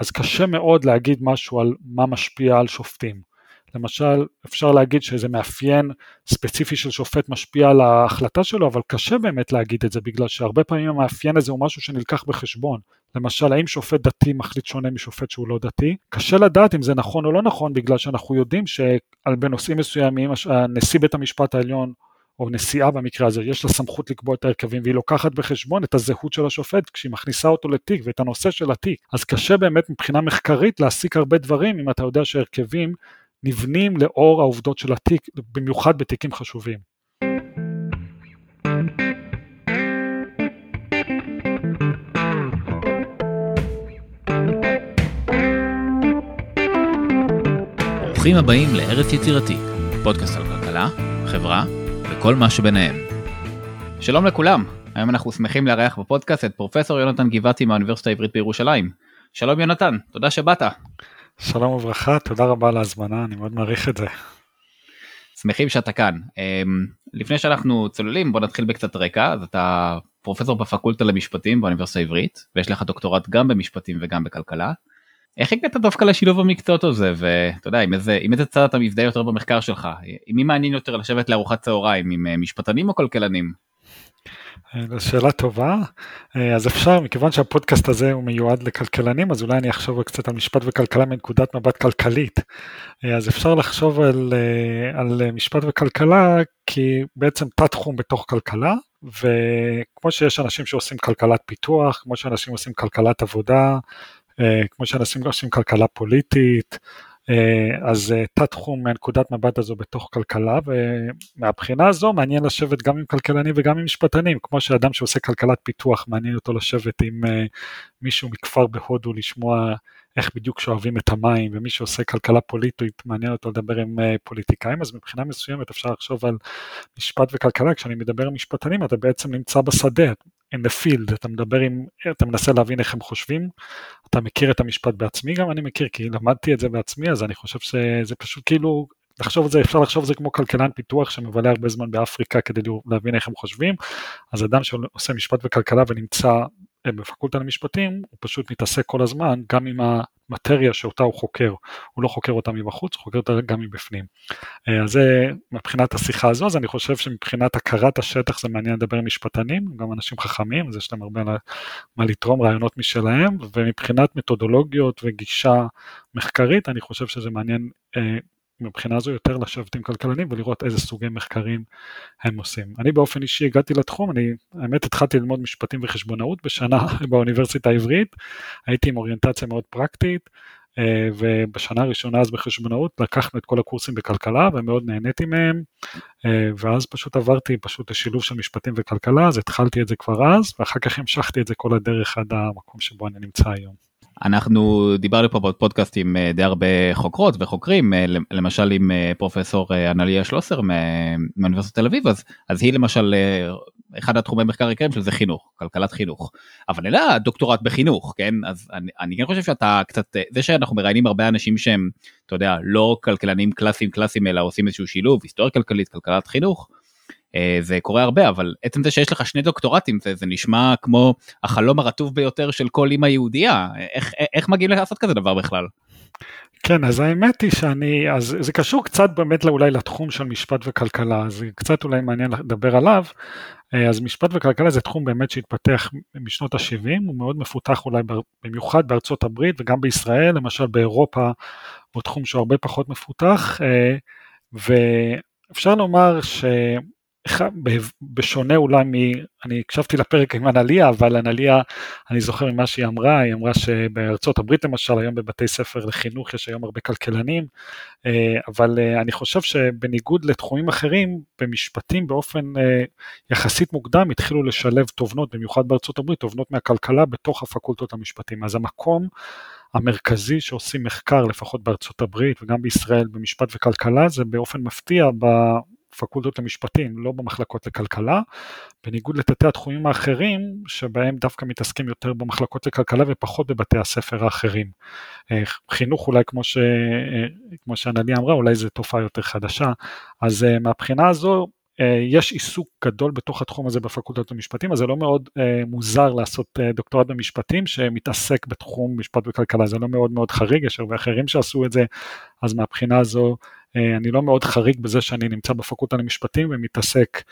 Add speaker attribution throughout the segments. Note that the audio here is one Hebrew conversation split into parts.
Speaker 1: אז קשה מאוד להגיד משהו על מה משפיע על שופטים. למשל, אפשר להגיד שאיזה מאפיין ספציפי של שופט משפיע על ההחלטה שלו, אבל קשה באמת להגיד את זה, בגלל שהרבה פעמים המאפיין הזה הוא משהו שנלקח בחשבון. למשל, האם שופט דתי מחליט שונה משופט שהוא לא דתי? קשה לדעת אם זה נכון או לא נכון, בגלל שאנחנו יודעים שבנושאים מסוימים נשיא בית המשפט העליון או נשיאה במקרה הזה, יש לה סמכות לקבוע את ההרכבים והיא לוקחת בחשבון את הזהות של השופט כשהיא מכניסה אותו לתיק ואת הנושא של התיק. אז קשה באמת מבחינה מחקרית להסיק הרבה דברים אם אתה יודע שהרכבים נבנים לאור העובדות של התיק, במיוחד בתיקים חשובים.
Speaker 2: ברוכים הבאים לארץ יצירתי, פודקאסט על כלכלה, חברה וכל מה שביניהם. שלום לכולם, היום אנחנו שמחים לארח בפודקאסט את פרופסור יונתן גבעתי מהאוניברסיטה העברית בירושלים. שלום יונתן, תודה שבאת.
Speaker 1: שלום וברכה, תודה רבה על ההזמנה, אני מאוד מעריך את זה.
Speaker 2: שמחים שאתה כאן. אמ, לפני שאנחנו צוללים בוא נתחיל בקצת רקע, אז אתה פרופסור בפקולטה למשפטים באוניברסיטה העברית, ויש לך דוקטורט גם במשפטים וגם בכלכלה. איך הגעת דווקא לשילוב המקצועות הזה ואתה יודע עם איזה עם איזה צד אתה מזדהה יותר במחקר שלך מי מעניין יותר לשבת לארוחת צהריים עם אה, משפטנים או כלכלנים.
Speaker 1: זו שאלה טובה, אה, אז אפשר, מכיוון שהפודקאסט הזה הוא מיועד לכלכלנים, אז אולי אני אחשוב קצת על משפט וכלכלה מנקודת מבט כלכלית. אה, אז אפשר לחשוב על, אה, על משפט וכלכלה כי בעצם תת תחום בתוך כלכלה, וכמו שיש אנשים שעושים כלכלת פיתוח, כמו שאנשים עושים כלכלת עבודה, כמו שאנשים עושים כלכלה פוליטית, אה, אז אה, תת תחום מהנקודת מבט הזו בתוך כלכלה ומהבחינה הזו מעניין לשבת גם עם כלכלנים וגם עם משפטנים כמו שאדם שעושה כלכלת פיתוח מעניין אותו לשבת עם אה, מישהו מכפר בהודו לשמוע איך בדיוק שואבים את המים ומי שעושה כלכלה פוליטית מעניין אותו לדבר עם פוליטיקאים אז מבחינה מסוימת אפשר לחשוב על משפט וכלכלה. כשאני מדבר עם משפטנים אתה בעצם נמצא בשדה in the field, אתה מדבר עם, אתה מנסה להבין איך הם חושבים, אתה מכיר את המשפט בעצמי גם, אני מכיר כי למדתי את זה בעצמי, אז אני חושב שזה פשוט כאילו, לחשוב על זה, אפשר לחשוב על זה כמו כלכלן פיתוח שמבלה הרבה זמן באפריקה כדי להבין איך הם חושבים, אז אדם שעושה משפט וכלכלה ונמצא אה, בפקולטה למשפטים, הוא פשוט מתעסק כל הזמן גם עם המטריה שאותה הוא חוקר, הוא לא חוקר אותה מבחוץ, הוא חוקר אותה גם מבפנים. אה, אז זה מבחינת השיחה הזו, אז אני חושב שמבחינת הכרת השטח זה מעניין לדבר עם משפטנים, גם אנשים חכמים, אז יש להם הרבה מה לתרום, רעיונות משלהם, ומבחינת מתודולוגיות וגישה מחקרית, אני חושב שזה מעניין אה, מבחינה זו יותר לשבת עם כלכלנים ולראות איזה סוגי מחקרים הם עושים. אני באופן אישי הגעתי לתחום, אני האמת התחלתי ללמוד משפטים וחשבונאות בשנה באוניברסיטה העברית, הייתי עם אוריינטציה מאוד פרקטית, אה, ובשנה הראשונה אז בחשבונאות לקחנו את כל הקורסים בכלכלה ומאוד נהניתי מהם, אה, ואז פשוט עברתי פשוט לשילוב של משפטים וכלכלה, אז התחלתי את זה כבר אז, ואחר כך המשכתי את זה כל הדרך עד המקום שבו אני נמצא היום.
Speaker 2: אנחנו דיברנו פה בפודקאסט עם אה, די הרבה חוקרות וחוקרים אה, למשל עם אה, פרופסור אנליה שלוסר מאוניברסיטת תל אביב אז אז היא למשל אחד התחומי מחקר העיקריים של זה חינוך כלכלת חינוך אבל לה דוקטורט בחינוך כן אז אני, אני כן חושב שאתה קצת זה שאנחנו מראיינים הרבה אנשים שהם אתה יודע לא כלכלנים קלאסיים קלאסיים אלא עושים איזשהו שילוב היסטוריה כלכלית כלכלת חינוך. אה, זה קורה הרבה אבל עצם זה שיש לך שני דוקטורטים זה, זה נשמע כמו החלום הרטוב ביותר של כל אימא יהודייה איך, איך מגיעים לעשות כזה דבר בכלל.
Speaker 1: כן אז האמת היא שאני אז זה קשור קצת באמת אולי לתחום של משפט וכלכלה זה קצת אולי מעניין לדבר עליו אה, אז משפט וכלכלה זה תחום באמת שהתפתח משנות ה-70 הוא מאוד מפותח אולי במיוחד בארצות הברית וגם בישראל למשל באירופה הוא תחום שהוא הרבה פחות מפותח אה, ואפשר לומר ש... בשונה אולי מ... אני הקשבתי לפרק עם אנליה, אבל אנליה, אני זוכר ממה שהיא אמרה, היא אמרה שבארצות הברית למשל, היום בבתי ספר לחינוך יש היום הרבה כלכלנים, אה, אבל אה, אני חושב שבניגוד לתחומים אחרים, במשפטים באופן אה, יחסית מוקדם התחילו לשלב תובנות, במיוחד בארצות הברית, תובנות מהכלכלה בתוך הפקולטות המשפטים. אז המקום המרכזי שעושים מחקר, לפחות בארצות הברית וגם בישראל, במשפט וכלכלה, זה באופן מפתיע בפקולטות למשפטים, לא במחלקות לכלכלה, בניגוד לתתי התחומים האחרים, שבהם דווקא מתעסקים יותר במחלקות לכלכלה ופחות בבתי הספר האחרים. אה, חינוך אולי כמו, ש... אה, כמו שאנלי אמרה, אולי זו תופעה יותר חדשה, אז אה, מהבחינה הזו, יש עיסוק גדול בתוך התחום הזה בפקולטות למשפטים, אז זה לא מאוד מוזר לעשות דוקטורט במשפטים שמתעסק בתחום משפט וכלכלה, זה לא מאוד מאוד חריג, יש הרבה אחרים שעשו את זה, אז מהבחינה הזו אני לא מאוד חריג בזה שאני נמצא בפקולטה למשפטים ומתעסק,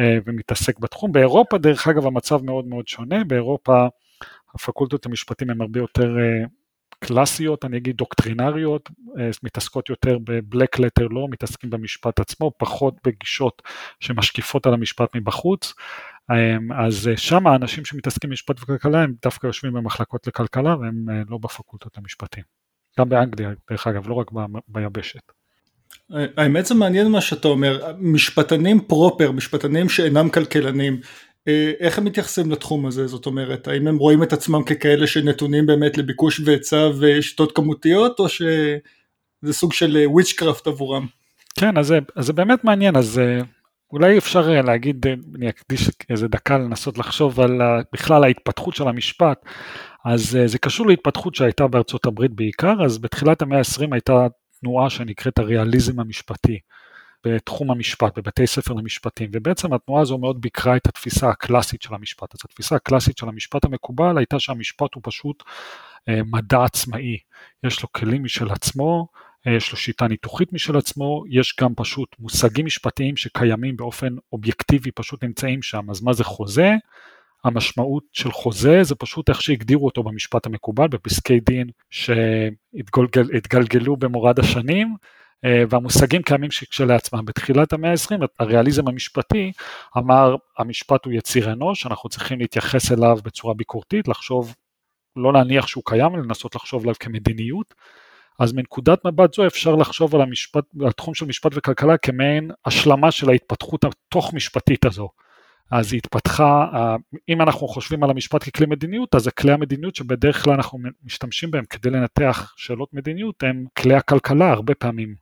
Speaker 1: ומתעסק בתחום. באירופה דרך אגב המצב מאוד מאוד שונה, באירופה הפקולטות למשפטים הן הרבה יותר קלאסיות, אני אגיד דוקטרינריות, אה, מתעסקות יותר בבלק לטר לא, מתעסקים במשפט עצמו, פחות בגישות שמשקיפות על המשפט מבחוץ. אז אה, שם האנשים שמתעסקים במשפט וכלכלה הם דווקא יושבים במחלקות לכלכלה והם אה, לא בפקולטות למשפטים. גם באנגליה, דרך אגב, לא רק ביבשת.
Speaker 3: האמת זה מעניין מה שאתה אומר, משפטנים פרופר, משפטנים שאינם כלכלנים, אה, איך הם מתייחסים לתחום הזה, זאת אומרת, האם הם רואים את עצמם ככאלה שנתונים באמת לביקוש והיצע ושיטות כמותיות, או שזה סוג של וויצ'קראפט אה, עבורם?
Speaker 1: כן, אז זה, אז זה באמת מעניין, אז אה, אולי אפשר להגיד, אני אקדיש איזה דקה לנסות לחשוב על בכלל ההתפתחות של המשפט, אז זה קשור להתפתחות שהייתה בארצות הברית בעיקר, אז בתחילת המאה ה-20 הייתה תנועה שנקראת הריאליזם המשפטי. בתחום המשפט, בבתי ספר למשפטים, ובעצם התנועה הזו מאוד ביקרה את התפיסה הקלאסית של המשפט. אז התפיסה הקלאסית של המשפט המקובל הייתה שהמשפט הוא פשוט אה, מדע עצמאי, יש לו כלים משל עצמו, אה, יש לו שיטה ניתוחית משל עצמו, יש גם פשוט מושגים משפטיים שקיימים באופן אובייקטיבי, פשוט נמצאים שם. אז מה זה חוזה? המשמעות של חוזה זה פשוט איך שהגדירו אותו במשפט המקובל, בפסקי דין שהתגלגלו במורד השנים, אה, והמושגים קיימים כשלעצמם. בתחילת המאה ה-20 הריאליזם המשפטי אמר המשפט הוא יציר אנוש, אנחנו צריכים להתייחס אליו בצורה ביקורתית, לחשוב, לא להניח שהוא קיים, לנסות לחשוב עליו כמדיניות. אז מנקודת מבט זו אפשר לחשוב על המשפט, על התחום של משפט וכלכלה כמעין השלמה של ההתפתחות התוך משפטית הזו. אז היא התפתחה, אם אנחנו חושבים על המשפט ככלי מדיניות, אז הכלי המדיניות שבדרך כלל אנחנו משתמשים בהם כדי לנתח שאלות מדיניות הם כלי הכלכלה הרבה פעמים.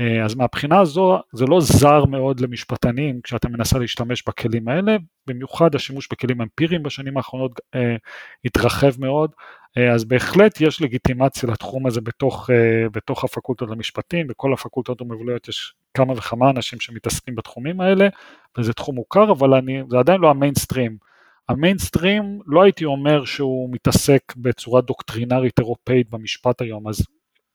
Speaker 1: אה, אז מהבחינה הזו זה לא זר מאוד למשפטנים כשאתה מנסה להשתמש בכלים האלה, במיוחד השימוש בכלים אמפיריים בשנים האחרונות אה, התרחב מאוד, אה, אז בהחלט יש לגיטימציה לתחום הזה בתוך, בתוך הפקולטות למשפטים, בכל הפקולטות המובילות יש כמה וכמה אנשים שמתעסקים בתחומים האלה, וזה תחום מוכר, אבל אני, זה עדיין לא המיינסטרים. המיינסטרים לא הייתי אומר שהוא מתעסק בצורה דוקטרינרית אירופאית במשפט היום, אז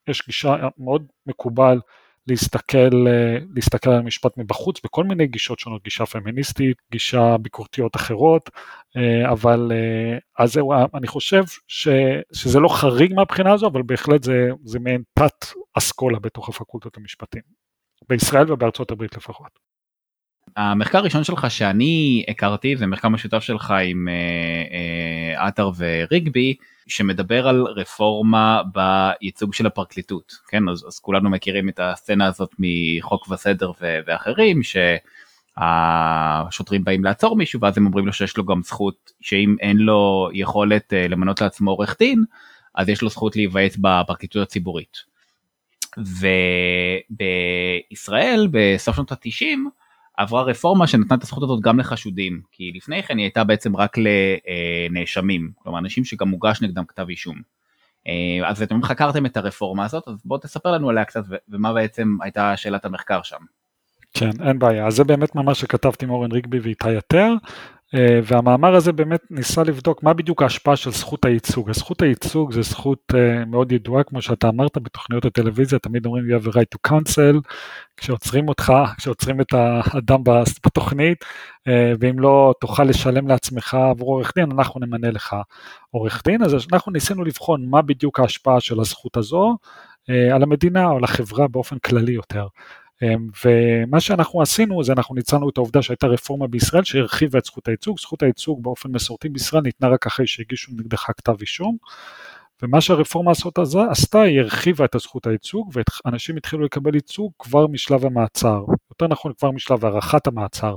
Speaker 1: יש גישה מאוד מקובל להסתכל, אה, להסתכל על המשפט מבחוץ בכל מיני גישות שונות, גישה פמיניסטית, גישה ביקורתיות אחרות, אה, אבל אה, אז זהו, אני חושב ש, שזה לא חריג מהבחינה הזו, אבל בהחלט זה, זה מעין תת אסכולה בתוך הפקולטות המשפטים, בישראל ובארצות הברית לפחות.
Speaker 2: המחקר הראשון שלך שאני הכרתי זה מחקר משותף שלך עם עטר וריגבי שמדבר על רפורמה בייצוג של הפרקליטות כן אז, אז כולנו מכירים את הסצנה הזאת מחוק וסדר ו- ואחרים שהשוטרים באים לעצור מישהו ואז הם אומרים לו שיש לו גם זכות שאם אין לו יכולת אה, למנות לעצמו עורך דין אז יש לו זכות להיוועץ בפרקליטות הציבורית. ובישראל בסוף שנות התשעים עברה רפורמה שנתנה את הזכות הזאת גם לחשודים, כי לפני כן היא הייתה בעצם רק לנאשמים, כלומר אנשים שגם מוגש נגדם כתב אישום. אה, אז אתם חקרתם את הרפורמה הזאת, אז בוא תספר לנו עליה קצת ומה בעצם הייתה שאלת המחקר שם.
Speaker 1: כן, אין בעיה, אז זה באמת ממש שכתבתי עם אורן ריגבי ואיתי אה, והמאמר הזה באמת ניסה לבדוק מה בדיוק ההשפעה של זכות הייצוג. זכות הייצוג זה זכות אה, מאוד ידועה, כמו שאתה אמרת בתוכניות הטלוויזיה, תמיד אומרים you have a right to counsel, כשעוצרים אותך, כשעוצרים את האדם בתוכנית, אה, ואם לא תוכל לשלם לעצמך עבור עורך דין, אנחנו נמנה לך עורך דין. אז אנחנו ניסינו לבחון מה בדיוק ההשפעה של הזכות הזו על המדינה או על החברה באופן כללי יותר. אמ, ומה שאנחנו עשינו זה אנחנו ניצלנו את העובדה שהייתה רפורמה בישראל שהרחיבה את זכות הייצוג, זכות הייצוג באופן מסורתי בישראל ניתנה רק אחרי שהגישו נגדך כתב אישום, ומה שהרפורמה הזאת עשתה היא הרחיבה את הזכות הייצוג ואנשים התחילו לקבל ייצוג כבר משלב המעצר, יותר נכון כבר משלב הארכת המעצר.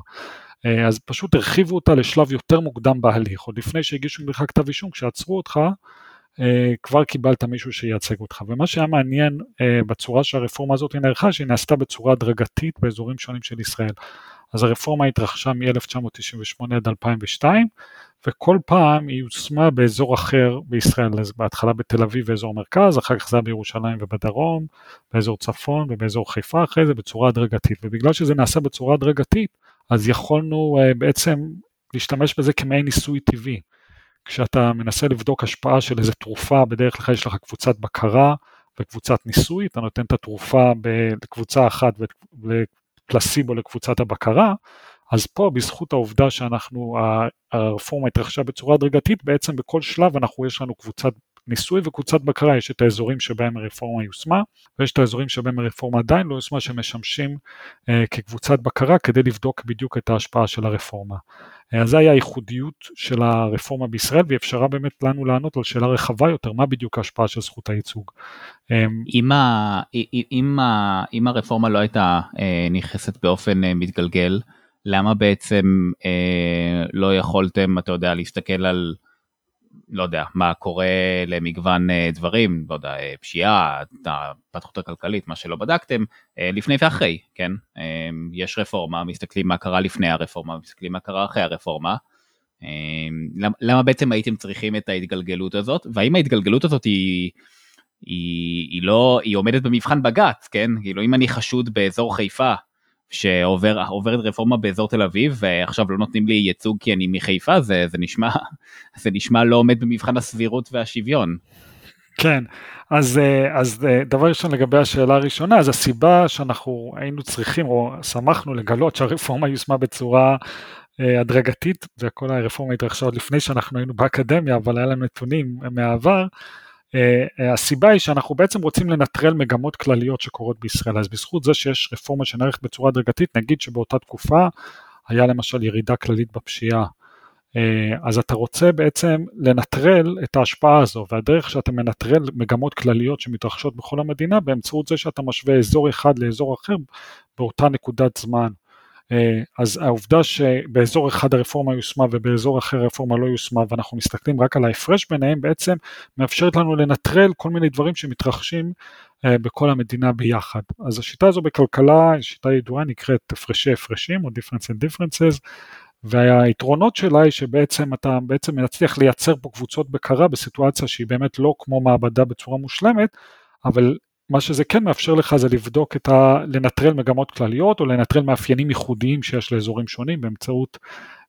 Speaker 1: אה, אז פשוט הרחיבו אותה לשלב יותר מוקדם בהליך, עוד לפני שהגישו נגדך כתב אישום, כשעצרו אותך, כבר קיבלת מישהו שייצג אותך. ומה שהיה מעניין בצורה שהרפורמה הזאת נערכה, שהיא נעשתה בצורה הדרגתית באזורים שונים של ישראל. אז הרפורמה התרחשה מ-1998 עד 2002, וכל פעם היא יושמה באזור אחר בישראל, אז בהתחלה בתל אביב ואזור מרכז, אחר כך זה היה בירושלים ובדרום, באזור צפון ובאזור חיפה אחרי זה בצורה הדרגתית, ובגלל שזה נעשה בצורה הדרגתית, אז יכולנו uh, בעצם להשתמש בזה כמעין ניסוי טבעי. כשאתה מנסה לבדוק השפעה של איזה תרופה, בדרך כלל יש לך קבוצת בקרה וקבוצת ניסוי, אתה נותן את התרופה לקבוצה אחת ופלסיבו לקבוצת הבקרה, אז פה בזכות העובדה שאנחנו, הרפורמה התרחשה בצורה הדרגתית, בעצם בכל שלב אנחנו, יש לנו קבוצת ניסוי וקבוצת בקרה, יש את האזורים שבהם הרפורמה יושמה, ויש את האזורים שבהם הרפורמה עדיין לא יושמה, שמשמשים אה, כקבוצת בקרה כדי לבדוק בדיוק את ההשפעה של הרפורמה. אה, אז זה היה הייחודיות של הרפורמה בישראל, והיא אפשרה באמת לנו לענות על שאלה רחבה יותר, מה בדיוק ההשפעה של זכות הייצוג.
Speaker 2: אה, אם, ה, אם, ה, אם הרפורמה לא הייתה אה, נכנסת באופן אה, מתגלגל, למה בעצם לא יכולתם, אתה יודע, להסתכל על, לא יודע, מה קורה למגוון אה, דברים, לא יודע, אה, פשיעה, ההתפתחות הכלכלית, מה שלא בדקתם, אה, לפני ואחרי, כן? יש רפורמה, מסתכלים מה קרה לפני הרפורמה, מסתכלים מה קרה אחרי הרפורמה. למה בעצם הייתם צריכים את ההתגלגלות הזאת, והאם ההתגלגלות הזאת היא... היא, היא לא, היא עומדת במבחן בג"ץ, כן? כאילו אם אני חשוד באזור חיפה שעוברת רפורמה באזור תל אביב ועכשיו לא נותנים לי ייצוג כי אני מחיפה זה, זה נשמע זה נשמע לא עומד במבחן הסבירות והשוויון.
Speaker 1: כן אז, אה, אז אה, דבר ראשון לגבי השאלה הראשונה אז הסיבה שאנחנו היינו צריכים או שמחנו לגלות שהרפורמה יושמה בצורה אה, הדרגתית וכל הרפורמה התרחשה עוד לפני שאנחנו היינו באקדמיה אבל היה לנו נתונים מהעבר הסיבה היא שאנחנו בעצם רוצים לנטרל מגמות כלליות שקורות בישראל, אז בזכות זה שיש רפורמה שנערכת בצורה הדרגתית, נגיד שבאותה תקופה היה למשל ירידה כללית בפשיעה, uh, אז אתה רוצה בעצם לנטרל את ההשפעה הזו, והדרך שאתה מנטרל מגמות כלליות שמתרחשות בכל המדינה באמצעות זה שאתה משווה אזור אחד לאזור אחר באותה נקודת זמן. אה, אז העובדה שבאזור אחד הרפורמה יושמה ובאזור אחר הרפורמה לא יושמה ואנחנו מסתכלים רק על ההפרש ביניהם בעצם מאפשרת לנו לנטרל כל מיני דברים שמתרחשים אה, בכל המדינה ביחד. אז השיטה הזו בכלכלה היא שיטה ידועה נקראת הפרשי הפרשים או difference and differences והיתרונות שלה היא שבעצם אתה בעצם מצליח לייצר פה קבוצות בקרה בסיטואציה שהיא באמת לא כמו מעבדה בצורה מושלמת אבל מה שזה כן מאפשר לך זה לבדוק את ה... לנטרל מגמות כלליות או לנטרל מאפיינים ייחודיים שיש לאזורים שונים באמצעות,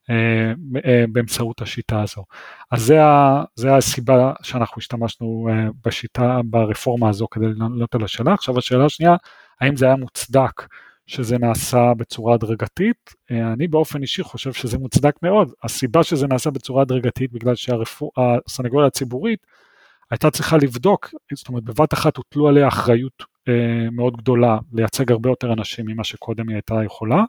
Speaker 1: אה, אה, באמצעות השיטה הזו. אז זה, ה, זה הסיבה שאנחנו השתמשנו אה, בשיטה, ברפורמה הזו כדי לענות על השאלה. עכשיו השאלה השנייה, האם זה היה מוצדק שזה נעשה בצורה הדרגתית? אני באופן אישי חושב שזה מוצדק מאוד. הסיבה שזה נעשה בצורה הדרגתית בגלל שהסנגוריה הציבורית הייתה צריכה לבדוק, זאת אומרת בבת אחת הוטלו עליה אחריות אה, מאוד גדולה לייצג הרבה יותר אנשים ממה שקודם היא הייתה יכולה,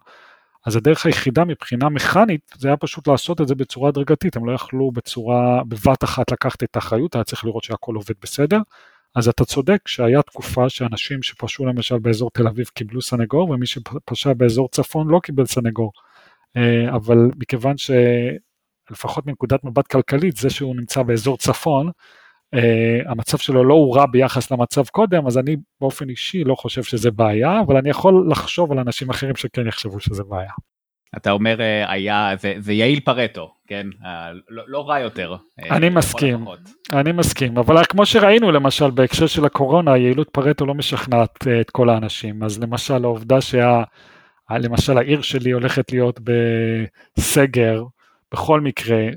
Speaker 1: אז הדרך היחידה מבחינה מכנית זה היה פשוט לעשות את זה בצורה הדרגתית, הם לא יכלו בצורה, בבת אחת לקחת את האחריות, היה צריך לראות שהכל עובד בסדר, אז אתה צודק שהיה תקופה שאנשים שפשעו למשל באזור תל אביב קיבלו סנגור ומי שפשע באזור צפון לא קיבל סנגור, אה, אבל מכיוון שלפחות מנקודת מבט כלכלית זה שהוא נמצא באזור צפון, Uh, המצב שלו לא הורע ביחס למצב קודם, אז אני באופן אישי לא חושב שזה בעיה, אבל אני יכול לחשוב על אנשים אחרים שכן יחשבו שזה בעיה.
Speaker 2: אתה אומר uh, היה, זה, זה יעיל פרטו, כן? Uh, לא, לא רע יותר.
Speaker 1: אני מסכים, אני מסכים, אבל כמו שראינו למשל בהקשר של הקורונה, יעילות פרטו לא משכנעת uh, את כל האנשים, אז למשל העובדה שה... למשל העיר שלי הולכת להיות בסגר, בכל מקרה,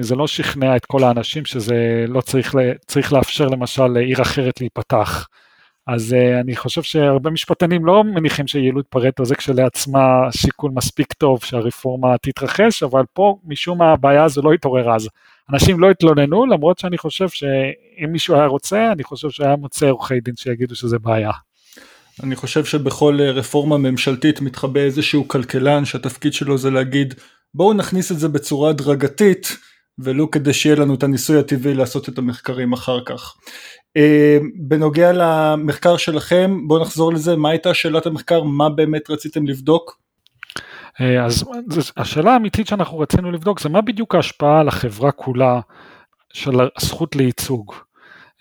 Speaker 1: זה לא שכנע את כל האנשים שזה לא צריך, צריך לאפשר למשל לעיר אחרת להיפתח. אז uh, אני חושב שהרבה משפטנים לא מניחים שיעילות פרטו זה כשלעצמה שיקול מספיק טוב שהרפורמה תתרחש, אבל פה משום מה הבעיה הזו לא התעוררה אז. אנשים לא התלוננו, למרות שאני חושב שאם מישהו היה רוצה, אני חושב שהיה מוצא עורכי דין שיגידו שזה בעיה.
Speaker 3: אני חושב שבכל רפורמה ממשלתית מתחבא איזשהו כלכלן שהתפקיד שלו זה להגיד בואו נכניס את זה בצורה הדרגתית ולו כדי שיהיה לנו את הניסוי הטבעי לעשות את המחקרים אחר כך. אה, בנוגע למחקר שלכם, בואו נחזור לזה, מה הייתה שאלת המחקר, מה באמת רציתם לבדוק?
Speaker 1: אה, אז השאלה האמיתית שאנחנו רצינו לבדוק זה מה בדיוק ההשפעה על החברה כולה של הזכות לייצוג.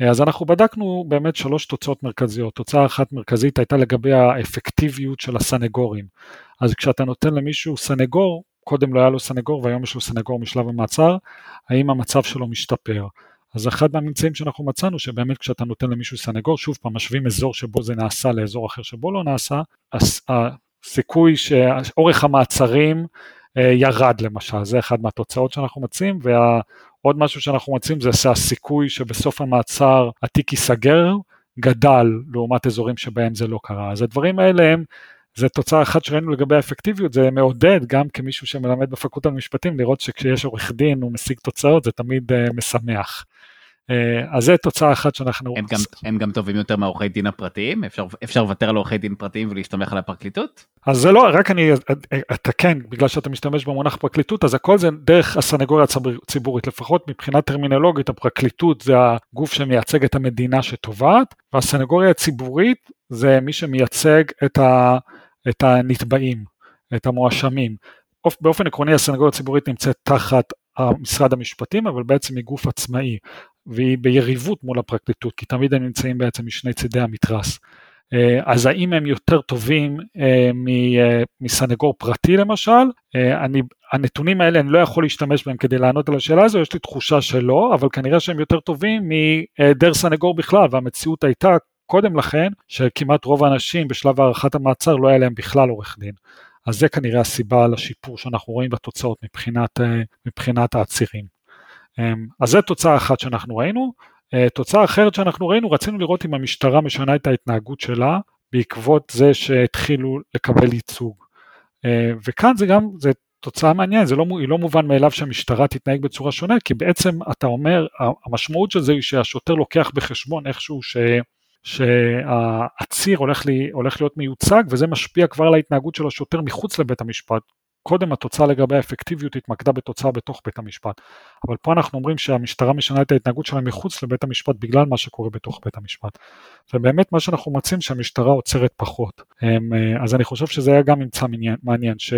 Speaker 1: אז אנחנו בדקנו באמת שלוש תוצאות מרכזיות. תוצאה אחת מרכזית הייתה לגבי האפקטיביות של הסנגורים. אז כשאתה נותן למישהו סנגור, קודם לא היה לו סנגור והיום יש לו סנגור משלב המעצר, האם המצב שלו משתפר. אז אחד מהממצאים שאנחנו מצאנו שבאמת כשאתה נותן למישהו סנגור, שוב פעם משווים אזור שבו זה נעשה לאזור אחר שבו לא נעשה, הסיכוי שאורך המעצרים אה, ירד למשל, זה אחד מהתוצאות שאנחנו מציעים, ועוד משהו שאנחנו מציעים זה שהסיכוי שבסוף המעצר התיק ייסגר גדל לעומת אזורים שבהם זה לא קרה. אז הדברים האלה הם זה תוצאה אחת שראינו לגבי האפקטיביות, זה מעודד גם כמישהו שמלמד בפקולטה למשפטים לראות שכשיש עורך דין הוא משיג תוצאות זה תמיד uh, משמח. Uh, אז זה תוצאה אחת שאנחנו...
Speaker 2: הם גם, הם גם טובים יותר מעורכי דין הפרטיים? אפשר, אפשר לוותר על עורכי דין פרטיים ולהסתמך על הפרקליטות?
Speaker 1: אז זה לא, רק אני אתקן, בגלל שאתה משתמש במונח פרקליטות, אז הכל זה דרך הסנגוריה הציבורית, לפחות מבחינה טרמינולוגית הפרקליטות זה הגוף שמייצג את המדינה שתובעת, והסנגוריה הציבורית זה מי שמייצג את ה... את הנתבעים, את המואשמים. באופן עקרוני הסנגוריה הציבורית נמצאת תחת משרד המשפטים, אבל בעצם היא גוף עצמאי, והיא ביריבות מול הפרקליטות, כי תמיד הם נמצאים בעצם משני צידי המתרס. אה, אז האם הם יותר טובים אה, אה, מסנגור פרטי למשל? אני, הנתונים האלה אני לא יכול להשתמש בהם כדי לענות על השאלה הזו, יש לי תחושה שלא, אבל כנראה שהם יותר טובים מהיעדר סנגור בכלל, והמציאות הייתה קודם לכן, שכמעט רוב האנשים בשלב הארכת המעצר לא היה להם בכלל עורך דין. אז זה כנראה הסיבה לשיפור שאנחנו רואים בתוצאות מבחינת, אה, מבחינת העצירים. אמ, אז זו תוצאה אחת שאנחנו ראינו. אה, תוצאה אחרת שאנחנו ראינו, רצינו לראות אם המשטרה משנה את ההתנהגות שלה בעקבות זה שהתחילו לקבל ייצוג. אה, וכאן זה גם, זה תוצאה מעניינת, זה לא, לא מובן מאליו שהמשטרה תתנהג בצורה שונה, כי בעצם אתה אומר, המשמעות של זה היא שהשוטר לוקח בחשבון איכשהו ש... שהעציר הולך, לי, הולך להיות מיוצג וזה משפיע כבר על ההתנהגות של השוטר מחוץ לבית המשפט. קודם התוצאה לגבי האפקטיביות התמקדה בתוצאה בתוך בית המשפט, אבל פה אנחנו אומרים שהמשטרה משנה את ההתנהגות שלה מחוץ לבית המשפט בגלל מה שקורה בתוך בית המשפט. ובאמת מה שאנחנו מוצאים שהמשטרה עוצרת פחות. אה, אז אני חושב שזה היה גם ממצא מעניין, ש...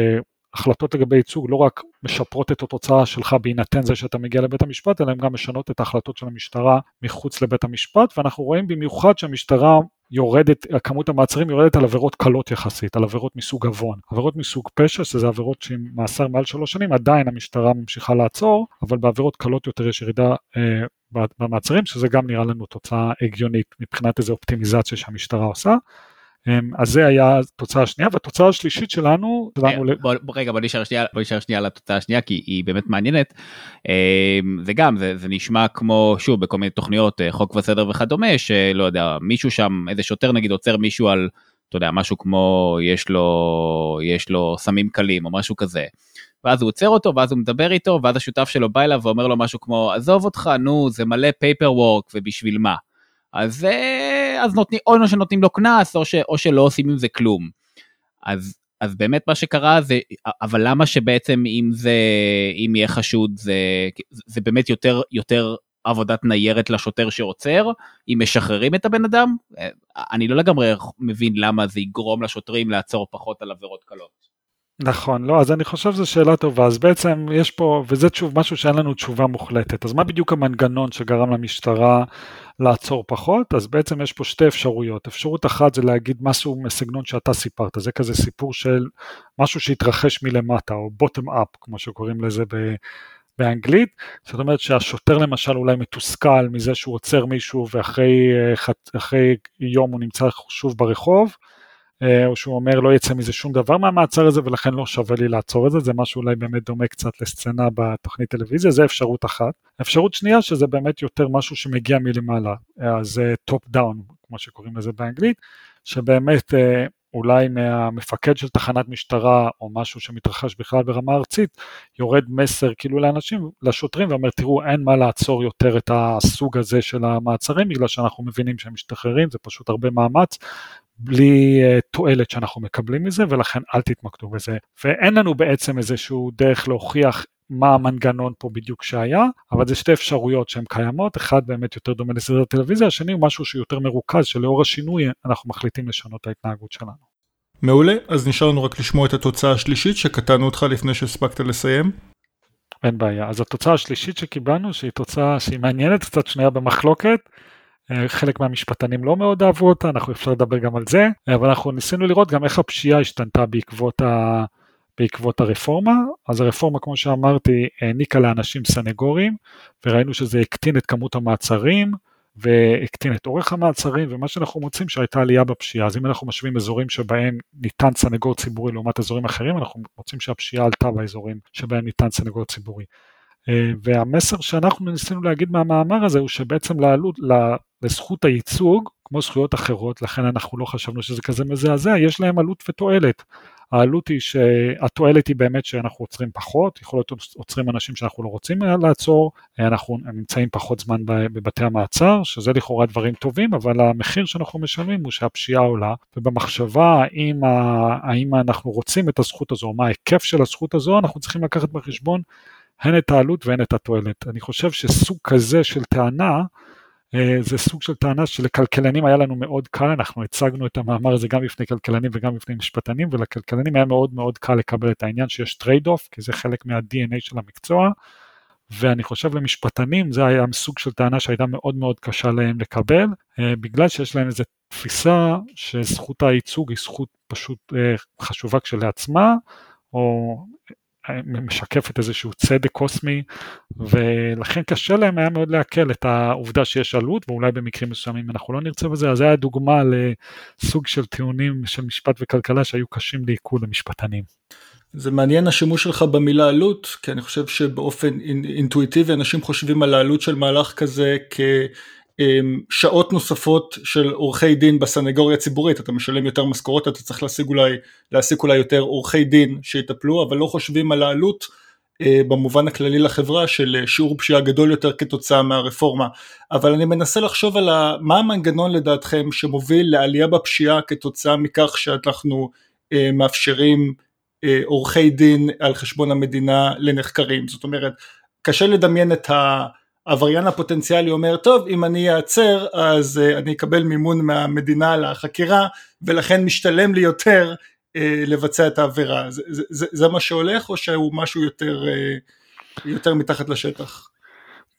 Speaker 1: החלטות לגבי ייצוג לא רק משפרות את התוצאה שלך בהינתן זה שאתה מגיע לבית המשפט, אלא הן גם משנות את ההחלטות של המשטרה מחוץ לבית המשפט, ואנחנו רואים במיוחד שהמשטרה יורדת, כמות המעצרים יורדת על עבירות קלות יחסית, על עבירות מסוג עוון. עבירות מסוג פשע, שזה עבירות שעם מאסר מעל שלוש שנים, עדיין המשטרה ממשיכה לעצור, אבל בעבירות קלות יותר יש ירידה אה, במעצרים, שזה גם נראה לנו תוצאה הגיונית מבחינת איזו אופטימיזציה שהמשטרה עושה. אמ, אז זה היה התוצאה השנייה והתוצאה השלישית שלנו.
Speaker 2: אה, רגע בוא נשאר שנייה בוא נשאר שנייה לתוצאה השנייה כי היא באמת מעניינת. אמ, זה גם זה, זה נשמע כמו שוב בכל מיני תוכניות אה, חוק וסדר וכדומה שלא יודע מישהו שם איזה שוטר נגיד עוצר מישהו על אתה יודע משהו כמו יש לו יש לו סמים קלים או משהו כזה. ואז הוא עוצר אותו ואז הוא מדבר איתו ואז השותף שלו בא אליו ואומר לו משהו כמו עזוב אותך נו זה מלא פייפר וורק ובשביל מה. אז, אז נותנים, או שנותנים לו קנס, או, או שלא עושים עם זה כלום. אז, אז באמת מה שקרה זה, אבל למה שבעצם אם זה, אם יהיה חשוד, זה, זה באמת יותר, יותר עבודת ניירת לשוטר שעוצר, אם משחררים את הבן אדם? אה, אני לא לגמרי מבין למה זה יגרום לשוטרים לעצור פחות על עבירות קלות.
Speaker 1: נכון, לא, אז אני חושב שזו שאלה טובה, אז בעצם יש פה, וזה שוב משהו שאין לנו תשובה מוחלטת, אז מה בדיוק המנגנון שגרם למשטרה לעצור פחות? אז בעצם יש פה שתי אפשרויות, אפשרות אחת זה להגיד משהו מסגנון שאתה סיפרת, זה כזה סיפור של משהו שהתרחש מלמטה, או bottom up, כמו שקוראים לזה ב... באנגלית, זאת אומרת שהשוטר למשל אולי מתוסכל מזה שהוא עוצר מישהו ואחרי יום הוא נמצא שוב ברחוב, אה, או שהוא אומר לא יצא מזה שום דבר מהמעצר הזה ולכן לא שווה לי לעצור את זה, זה משהו אולי באמת דומה קצת לסצנה בתוכנית טלוויזיה, זה אפשרות אחת. אפשרות שנייה שזה באמת יותר משהו שמגיע מלמעלה, זה top down כמו שקוראים לזה באנגלית, שבאמת אה, אולי מהמפקד של תחנת משטרה או משהו שמתרחש בכלל ברמה ארצית, יורד מסר כאילו לאנשים, לשוטרים ואומר תראו אין מה לעצור יותר את הסוג הזה של המעצרים בגלל שאנחנו מבינים שהם משתחררים, זה פשוט הרבה מאמץ בלי uh, תועלת שאנחנו מקבלים מזה ולכן אל תתמקדו בזה. ואין לנו בעצם איזשהו דרך להוכיח מה המנגנון פה בדיוק שהיה, אבל זה שתי אפשרויות שהן קיימות, אחד באמת יותר דומה לסדר הטלוויזיה, השני הוא משהו שיותר מרוכז, שלאור השינוי אנחנו מחליטים לשנות את ההתנהגות שלנו.
Speaker 3: מעולה, אז נשאר לנו רק לשמוע את התוצאה השלישית שקטענו אותך לפני שהספקת לסיים.
Speaker 1: אין בעיה. אז התוצאה השלישית שקיבלנו, שהיא תוצאה שהיא מעניינת, קצת שנויה במחלוקת, אה, חלק מהמשפטנים לא מאוד אהבו אותה, אנחנו אפשר לדבר גם על זה, אבל אנחנו ניסינו לראות גם איך הפשיעה השתנתה בעקבות, ה... בעקבות הרפורמה. אז הרפורמה, כמו שאמרתי, העניקה לאנשים סנגורים, וראינו שזה הקטין את כמות המעצרים, והקטין את אורך המעצרים, ומה שאנחנו מוצאים שהייתה עלייה בפשיעה. אז אם אנחנו משווים אזורים שבהם ניתן סנגור ציבורי לעומת אזורים אחרים, אנחנו מוצאים שהפשיעה עלתה באזורים שבהם ניתן סנגור ציבורי. אה, והמסר שאנחנו ניסינו להגיד מהמאמר הזה הוא שבעצם לעלות, לזכות הייצוג, כמו זכויות אחרות, לכן אנחנו לא חשבנו שזה כזה מזעזע, יש להם עלות ותועלת. העלות היא שהתועלת היא באמת שאנחנו עוצרים פחות, יכול להיות עוצרים אנשים שאנחנו לא רוצים לעצור, אנחנו נמצאים פחות זמן בבתי המעצר, שזה לכאורה דברים טובים, אבל המחיר שאנחנו משלמים הוא שהפשיעה עולה, ובמחשבה האם, האם אנחנו רוצים את הזכות הזו, מה ההיקף של הזכות הזו, אנחנו צריכים לקחת בחשבון הן את העלות והן את התועלת. אני חושב שסוג כזה של טענה, אה, זה סוג של טענה שלכלכלנים היה לנו מאוד קל, אנחנו הצגנו את המאמר הזה גם בפני כלכלנים וגם בפני משפטנים, ולכלכלנים היה מאוד מאוד קל לקבל את העניין שיש trade off, כי זה חלק מה-DNA של המקצוע, ואני חושב למשפטנים זה היה סוג של טענה שהייתה מאוד מאוד קשה להם לקבל, אה, בגלל שיש להם איזו תפיסה שזכות הייצוג היא זכות פשוט אה, חשובה כשלעצמה, או משקפת איזשהו צדק קוסמי ולכן קשה להם היה מאוד לעכל את העובדה שיש עלות ואולי במקרים מסוימים אנחנו לא נרצה בזה אז זה היה דוגמה לסוג של טיעונים של משפט וכלכלה שהיו קשים לעיכול למשפטנים.
Speaker 3: זה מעניין השימוש שלך במילה עלות כי אני חושב שבאופן אינטואיטיבי אנשים חושבים על העלות של מהלך כזה כ... שעות נוספות של עורכי דין בסנגוריה הציבורית, אתה משלם יותר משכורות, אתה צריך להשיג אולי, להשיג אולי יותר עורכי דין שיטפלו, אבל לא חושבים על העלות אה, במובן הכללי לחברה של אה, שיעור פשיעה גדול יותר כתוצאה מהרפורמה. אבל אני מנסה לחשוב על מה המנגנון לדעתכם שמוביל לעלייה בפשיעה כתוצאה מכך שאנחנו אה, מאפשרים עורכי דין על חשבון המדינה לנחקרים. זאת אומרת, קשה לדמיין את ה... העבריין הפוטנציאלי אומר טוב אם אני אעצר אז uh, אני אקבל מימון מהמדינה לחקירה ולכן משתלם לי יותר uh, לבצע את העבירה זה, זה, זה, זה מה שהולך או שהוא משהו יותר, uh, יותר מתחת לשטח?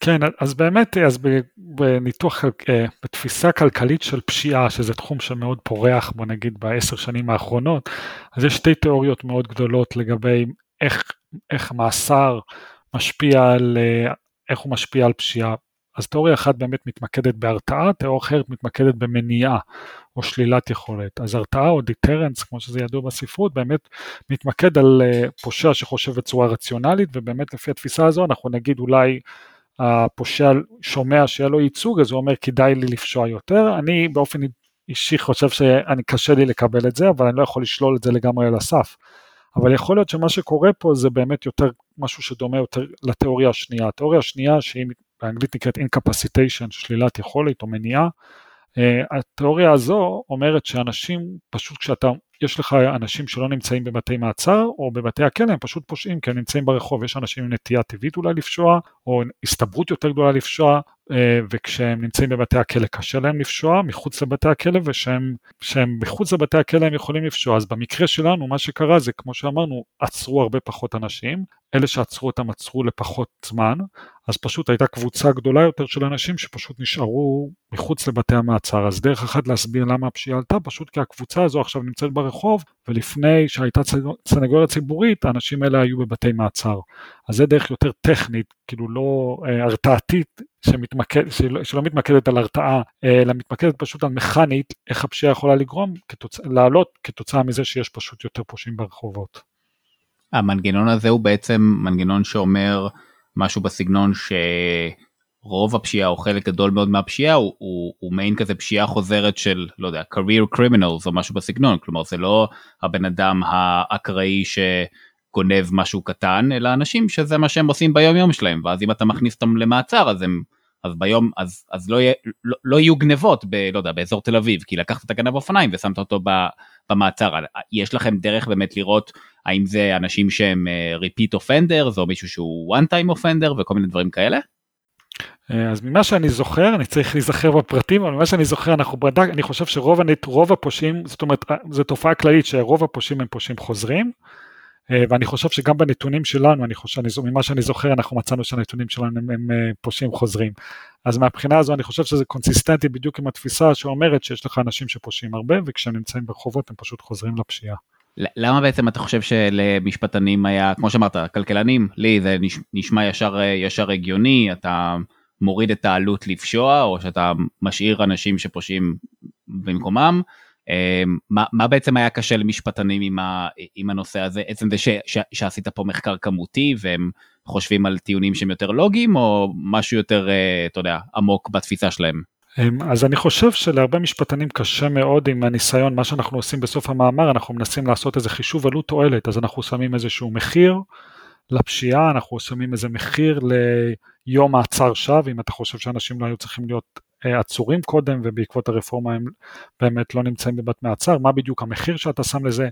Speaker 1: כן אז באמת אז בניתוח בתפיסה כלכלית של פשיעה שזה תחום שמאוד פורח בוא נגיד בעשר שנים האחרונות אז יש שתי תיאוריות מאוד גדולות לגבי איך, איך מאסר משפיע על איך הוא משפיע על פשיעה. אז תיאוריה אחת באמת מתמקדת בהרתעה, תיאוריה אחרת מתמקדת במניעה או שלילת יכולת. אז הרתעה או דיטרנס, כמו שזה ידוע בספרות, באמת מתמקד על אה, פושע שחושב בצורה רציונלית, ובאמת לפי התפיסה הזו אנחנו נגיד אולי הפושע שומע שיהיה לו ייצוג, אז הוא אומר כדאי לי לפשוע יותר. אני באופן אישי חושב שאני קשה לי לקבל את זה, אבל אני לא יכול לשלול את זה לגמרי על הסף. אבל יכול להיות שמה שקורה פה זה באמת יותר משהו שדומה יותר לתיאוריה השנייה. התיאוריה השנייה שהיא באנגלית נקראת incapacitation, שלילת יכולת או מניעה, uh, התיאוריה הזו אומרת שאנשים, פשוט כשאתה, יש לך אנשים שלא נמצאים בבתי מעצר או בבתי הכלא, הם פשוט פושעים כי הם נמצאים ברחוב, יש אנשים עם נטייה טבעית אולי לפשוע, או הסתברות יותר גדולה לפשוע, אה, וכשהם נמצאים בבתי הכלא קשה להם לפשוע מחוץ לבתי הכלא ושהם מחוץ לבתי הכלא הם יכולים לפשוע. אז במקרה שלנו מה שקרה זה כמו שאמרנו עצרו הרבה פחות אנשים. אלה שעצרו אותם עצרו לפחות זמן. אז פשוט הייתה קבוצה גדולה יותר של אנשים שפשוט נשארו מחוץ לבתי המעצר. אז דרך אחת להסביר למה הפשיעה עלתה פשוט כי הקבוצה הזו עכשיו נמצאת ברחוב ולפני שהייתה סנגוריה ציבורית האנשים האלה היו בבתי מעצר. אז זה דרך יותר טכנית כאילו לא אה, הרתעתית שמתמקד, שלא, שלא מתמקדת על הרתעה, אלא מתמקדת פשוט על מכנית, איך הפשיעה יכולה לגרום, כתוצ... לעלות כתוצאה מזה שיש פשוט יותר פושעים ברחובות.
Speaker 2: המנגנון הזה הוא בעצם מנגנון שאומר משהו בסגנון שרוב הפשיעה או חלק גדול מאוד מהפשיעה הוא, הוא, הוא מעין כזה פשיעה חוזרת של לא יודע career criminals או משהו בסגנון כלומר זה לא הבן אדם האקראי ש... גונב משהו קטן אלא אנשים שזה מה שהם עושים ביום יום שלהם ואז אם אתה מכניס אותם למעצר אז הם אז ביום אז אז לא, יהיה, לא, לא יהיו גנבות ב, לא יודע, באזור תל אביב כי לקחת את הגנב אופניים ושמת אותו ב, במעצר יש לכם דרך באמת לראות האם זה אנשים שהם uh, repeat offenders או מישהו שהוא one time offender וכל מיני דברים כאלה.
Speaker 1: אה, אז ממה שאני זוכר, אני צריך להיזכר בפרטים, אבל ממה שאני זוכר, אנחנו בדק, אני חושב שרוב הנט, הפושעים, זאת אומרת, אה, זו תופעה כללית שרוב הפושעים הם פושעים חוזרים, ואני חושב שגם בנתונים שלנו, אני חושב, ממה שאני זוכר, אנחנו מצאנו שהנתונים שלנו הם, הם פושעים חוזרים. אז מהבחינה הזו אני חושב שזה קונסיסטנטי בדיוק עם התפיסה שאומרת שיש לך אנשים שפושעים הרבה, וכשהם נמצאים ברחובות הם פשוט חוזרים לפשיעה.
Speaker 2: למה בעצם אתה חושב שלמשפטנים היה, כמו שאמרת, כלכלנים, לי זה נשמע ישר, ישר הגיוני, אתה מוריד את העלות לפשוע, או שאתה משאיר אנשים שפושעים במקומם. אמ, מה, מה בעצם היה קשה למשפטנים עם, ה, עם הנושא הזה? עצם זה ש, ש, שעשית פה מחקר כמותי והם חושבים על טיעונים שהם יותר לוגיים, או משהו יותר, אה, אתה יודע, עמוק בתפיסה שלהם?
Speaker 1: אמ, אז אני חושב שלהרבה משפטנים קשה מאוד עם הניסיון, מה שאנחנו עושים בסוף המאמר, אנחנו מנסים לעשות איזה חישוב עלות תועלת, אז אנחנו שמים איזשהו מחיר לפשיעה, אנחנו שמים איזה מחיר ליום מעצר שווא, אם אתה חושב שאנשים לא היו צריכים להיות עצורים קודם ובעקבות הרפורמה הם באמת לא נמצאים בבת מעצר, מה בדיוק המחיר שאתה שם לזה,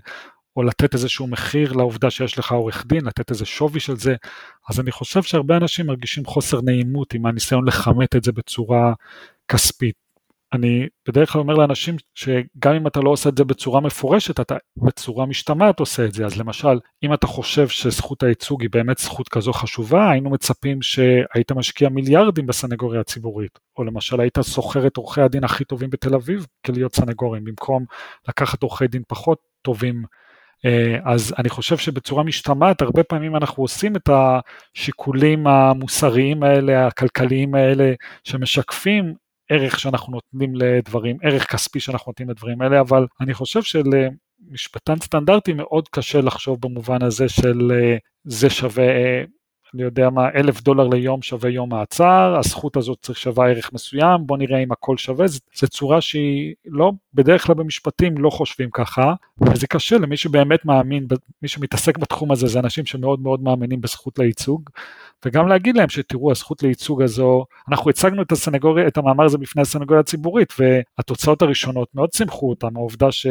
Speaker 1: או לתת איזשהו מחיר לעובדה שיש לך עורך דין, לתת איזה שווי של זה, אז אני חושב שהרבה אנשים מרגישים חוסר נעימות עם הניסיון לכמת את זה בצורה כספית. אני בדרך כלל אומר לאנשים שגם אם אתה לא עושה את זה בצורה מפורשת, אתה בצורה משתמעת עושה את זה. אז למשל, אם אתה חושב שזכות הייצוג היא באמת זכות כזו חשובה, היינו מצפים שהיית משקיע מיליארדים בסנגוריה הציבורית. או למשל היית שוכר את עורכי הדין הכי טובים בתל אביב כלהיות סנגורים, במקום לקחת עורכי דין פחות טובים. אה, אז אני חושב שבצורה משתמעת, הרבה פעמים אנחנו עושים את השיקולים המוסריים האלה, הכלכליים האלה, שמשקפים ערך שאנחנו נותנים לדברים, ערך כספי שאנחנו נותנים לדברים האלה, אבל אני חושב שלמשפטן סטנדרטי מאוד קשה לחשוב במובן הזה של אה, זה שווה אה, אני יודע מה, אלף דולר ליום שווה יום מעצר, הזכות הזאת צריך שווה ערך מסוים, בוא נראה אם הכל שווה, זו צורה שהיא לא, בדרך כלל במשפטים לא חושבים ככה, וזה קשה למי שבאמת מאמין, מי שמתעסק בתחום הזה זה אנשים שמאוד מאוד מאמינים בזכות לייצוג, וגם להגיד להם שתראו הזכות לייצוג הזו, אנחנו הצגנו את הסנגוריה, את המאמר הזה בפני הסנגוריה הציבורית, והתוצאות הראשונות מאוד שמחו אותם, העובדה ש...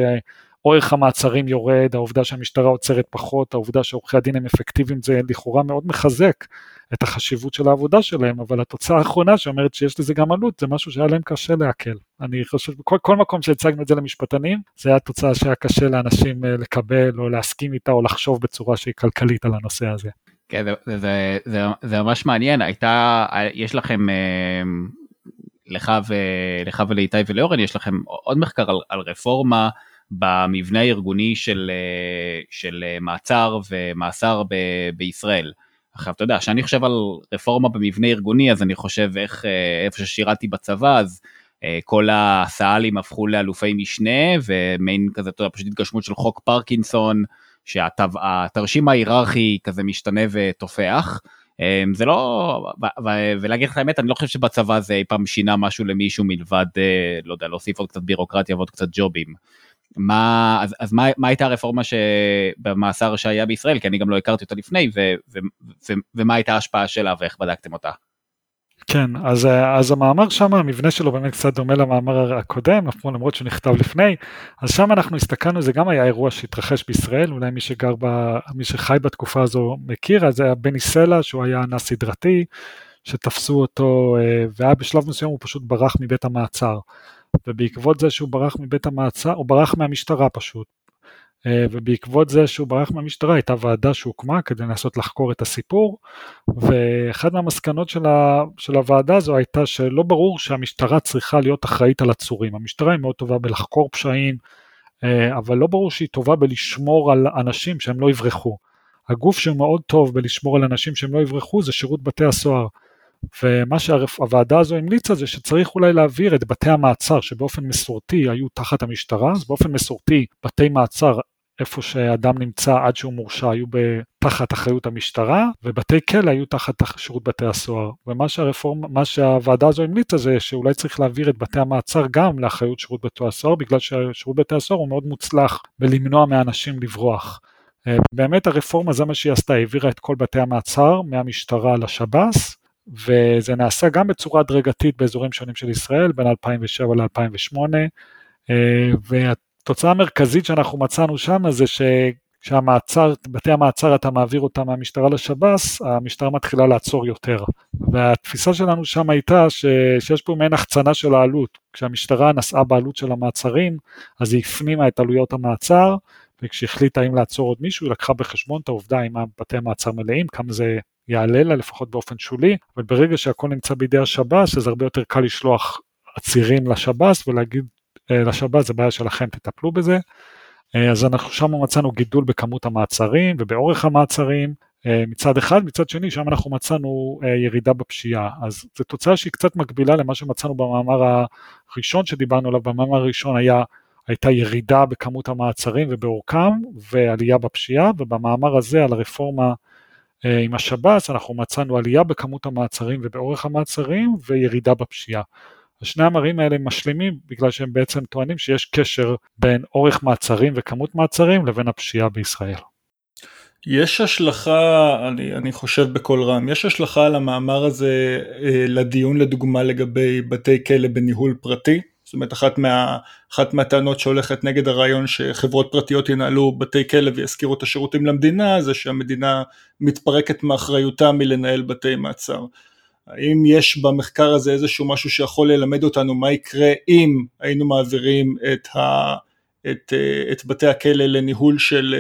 Speaker 1: אורך המעצרים יורד, העובדה שהמשטרה עוצרת פחות, העובדה שעורכי הדין הם אפקטיביים זה לכאורה מאוד מחזק את החשיבות של העבודה שלהם, אבל התוצאה האחרונה שאומרת שיש לזה גם עלות, זה משהו שהיה להם קשה לעכל. אני חושב, בכל כל מקום שהצגנו את זה למשפטנים, זה היה תוצאה שהיה קשה לאנשים אה, לקבל או להסכים איתה או לחשוב בצורה שהיא כלכלית על הנושא הזה.
Speaker 2: כן, זה, זה, זה, זה, ממש מעניין, הייתה, יש לכם, אה, לך, ו, לך ולאיתי ולאורן, יש לכם עוד מחקר על, על רפורמה, במבנה הארגוני של, אה, של אה, מעצר ומאסר ב, בישראל. עכשיו אתה יודע, כשאני חושב על רפורמה במבנה ארגוני אז אני חושב איך אה, איפה ששירתי בצבא אז כל הסא"לים הפכו לאלופי משנה ומיין כזה, אתה יודע, פשוט התגשמות של חוק פרקינסון שהתרשים ההיררכי כזה משתנה ותופח. זה לא, ולהגיד לך האמת, אני לא חושב שבצבא זה אי פעם שינה משהו למישהו מלבד, לא יודע, להוסיף עוד קצת בירוקרטיה ועוד קצת ג'ובים. מה, אז, אז מה, מה הייתה הרפורמה שבמאסר שהיה בישראל, כי אני גם לא הכרתי אותה לפני, ו, ו, ו, ומה הייתה ההשפעה שלה ואיך בדקתם אותה?
Speaker 1: כן, אז, אז המאמר שם, המבנה שלו באמת קצת דומה למאמר הקודם, למרות שהוא נכתב לפני, אז שם אנחנו הסתכלנו, זה גם היה אירוע שהתרחש בישראל, אולי מי שגר, ב, מי שחי בתקופה הזו מכיר, אז זה היה בני סלע, שהוא היה אנס סדרתי, שתפסו אותו, אה, והיה בשלב מסוים הוא פשוט ברח מבית המעצר. ובעקבות זה שהוא ברח מבית המעצר, הוא ברח מהמשטרה פשוט. אה, ובעקבות זה שהוא ברח מהמשטרה הייתה ועדה שהוקמה כדי לנסות לחקור את הסיפור ואחת מהמסקנות של, ה, של הוועדה הזו הייתה שלא ברור שהמשטרה צריכה להיות אחראית על עצורים. המשטרה היא מאוד טובה בלחקור פשעים, אה, אבל לא ברור שהיא טובה בלשמור על אנשים שהם לא יברחו. הגוף שהוא מאוד טוב בלשמור על אנשים שהם לא יברחו זה שירות בתי הסוהר. ומה שהוועדה הזו המליצה זה שצריך אולי להעביר את בתי המעצר שבאופן מסורתי היו תחת המשטרה, אז באופן מסורתי בתי מעצר איפה שאדם נמצא עד שהוא מורשע היו תחת אחריות המשטרה ובתי כלא היו תחת שירות בתי הסוהר ומה שהרפורמה, מה שהוועדה הזו המליצה זה שאולי צריך להעביר את בתי המעצר גם לאחריות שירות בתי הסוהר בגלל ששירות בתי הסוהר הוא מאוד מוצלח בלמנוע מאנשים לברוח. אה, באמת הרפורמה זה מה שהיא עשתה, העבירה את כל בתי המעצר מהמשטרה לשב"ס וזה נעשה גם בצורה הדרגתית באזורים שונים של ישראל בין 2007 ל-2008 והתוצאה המרכזית שאנחנו מצאנו שם זה שכשהמעצר, בתי המעצר אתה מעביר אותם מהמשטרה לשב"ס, המשטרה מתחילה לעצור יותר. והתפיסה שלנו שם הייתה ש, שיש פה מעין החצנה של העלות. כשהמשטרה נשאה בעלות של המעצרים, אז היא הפנימה את עלויות המעצר, וכשהחליטה האם לעצור עוד מישהו, היא לקחה בחשבון את העובדה אם בתי המעצר מלאים, כמה זה יעלה לה לפחות באופן שולי, אבל ברגע שהכל נמצא בידי השב"ס, אז הרבה יותר קל לשלוח עצירים לשב"ס ולהגיד אה, לשב"ס, זה בעיה שלכם, תטפלו בזה. אה, אז אנחנו שם מצאנו גידול בכמות המעצרים ובאורך המעצרים. אה, מצד אחד, מצד שני שם אנחנו מצאנו ירידה בפשיעה, אז זו תוצאה שהיא קצת מקבילה למה שמצאנו במאמר הראשון שדיברנו עליו, במאמר הראשון היה, הייתה ירידה בכמות המעצרים ובאורכם ועלייה בפשיעה, ובמאמר הזה על הרפורמה עם השב"ס אנחנו מצאנו עלייה בכמות המעצרים ובאורך המעצרים וירידה בפשיעה. השני המראים האלה משלימים בגלל שהם בעצם טוענים שיש קשר בין אורך מעצרים וכמות מעצרים לבין הפשיעה בישראל.
Speaker 3: יש השלכה, אני, אני חושב בקול רם, יש השלכה על המאמר הזה אה, לדיון לדוגמה לגבי בתי כלא בניהול פרטי? זאת אומרת אחת, מה, אחת מהטענות שהולכת נגד הרעיון שחברות פרטיות ינהלו בתי כלא וישכירו את השירותים למדינה זה שהמדינה מתפרקת מאחריותה מלנהל בתי מעצר. האם יש במחקר הזה איזשהו משהו שיכול ללמד אותנו מה יקרה אם היינו מעבירים את, ה, את, את בתי הכלא לניהול של,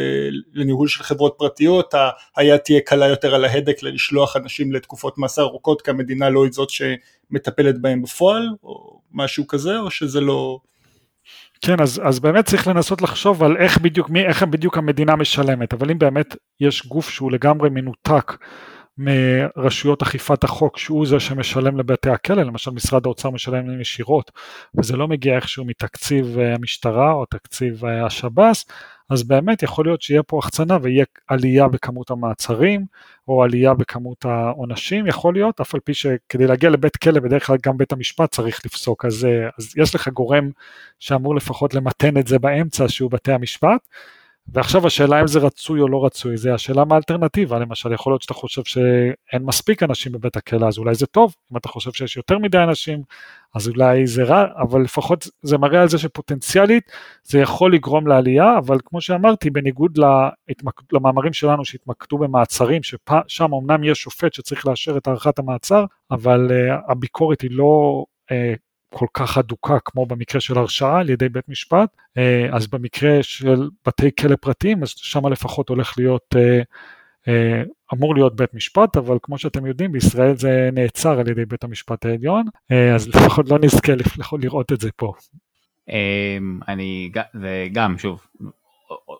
Speaker 3: לניהול של חברות פרטיות, היד תהיה קלה יותר על ההדק לשלוח אנשים לתקופות מאסר ארוכות כי המדינה לא היא זאת שמטפלת בהם בפועל או משהו כזה או שזה לא...
Speaker 1: כן, אז, אז באמת צריך לנסות לחשוב על איך בדיוק, מי, איך בדיוק המדינה משלמת, אבל אם באמת יש גוף שהוא לגמרי מנותק מרשויות אכיפת החוק שהוא זה שמשלם לבתי הכלא, למשל משרד האוצר משלם להם ישירות וזה לא מגיע איכשהו מתקציב אה, המשטרה או תקציב אה, השב"ס, אז באמת יכול להיות שיהיה פה החצנה ויהיה עלייה בכמות המעצרים או עלייה בכמות העונשים, יכול להיות, אף על פי שכדי להגיע לבית כלא בדרך כלל גם בית המשפט צריך לפסוק, אז, אה, אז יש לך גורם שאמור לפחות למתן את זה באמצע שהוא בתי המשפט. ועכשיו השאלה אם זה רצוי או לא רצוי, זה השאלה מה האלטרנטיבה, למשל יכול להיות שאתה חושב שאין מספיק אנשים בבית הכלא, אז אולי זה טוב, אם אתה חושב שיש יותר מדי אנשים, אז אולי זה רע, אבל לפחות זה מראה על זה שפוטנציאלית זה יכול לגרום לעלייה, אבל כמו שאמרתי, בניגוד להתמק... למאמרים שלנו שהתמקדו במעצרים, ששם אמנם יש שופט שצריך לאשר את הארכת המעצר, אבל uh, הביקורת היא לא uh, כל כך אדוקה כמו במקרה של הרשעה על ידי בית משפט, אה, אז במקרה של בתי כלא פרטיים, אז שם לפחות הולך להיות, אה, אה, אמור להיות בית משפט, אבל כמו שאתם יודעים, בישראל זה נעצר על ידי בית המשפט העליון, אז לפחות לא נזכה לראות את זה פה.
Speaker 2: אני, זה גם, שוב,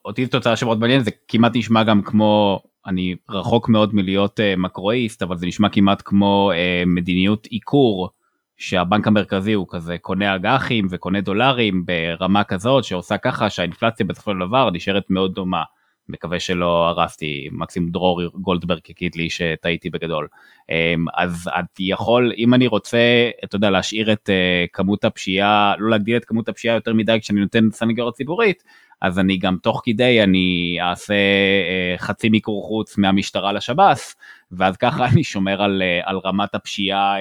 Speaker 2: אותי זו תוצאה שמאוד מעניינת, זה כמעט נשמע גם כמו, אני רחוק מאוד מלהיות מקרואיסט, אבל זה נשמע כמעט כמו מדיניות עיקור. שהבנק המרכזי הוא כזה קונה אג"חים וקונה דולרים ברמה כזאת שעושה ככה שהאינפלציה בסופו של דבר נשארת מאוד דומה. מקווה שלא הרסתי, מקסימום דרור גולדברג יגיד לי שטעיתי בגדול. אמ, אז אני יכול, אם אני רוצה, אתה יודע, להשאיר את אה, כמות הפשיעה, לא להגדיל את כמות הפשיעה יותר מדי כשאני נותן סנגוריה ציבורית, אז אני גם תוך כדי אני אעשה אה, חצי מיקור חוץ מהמשטרה לשב"ס, ואז ככה אני שומר על, אה, על רמת הפשיעה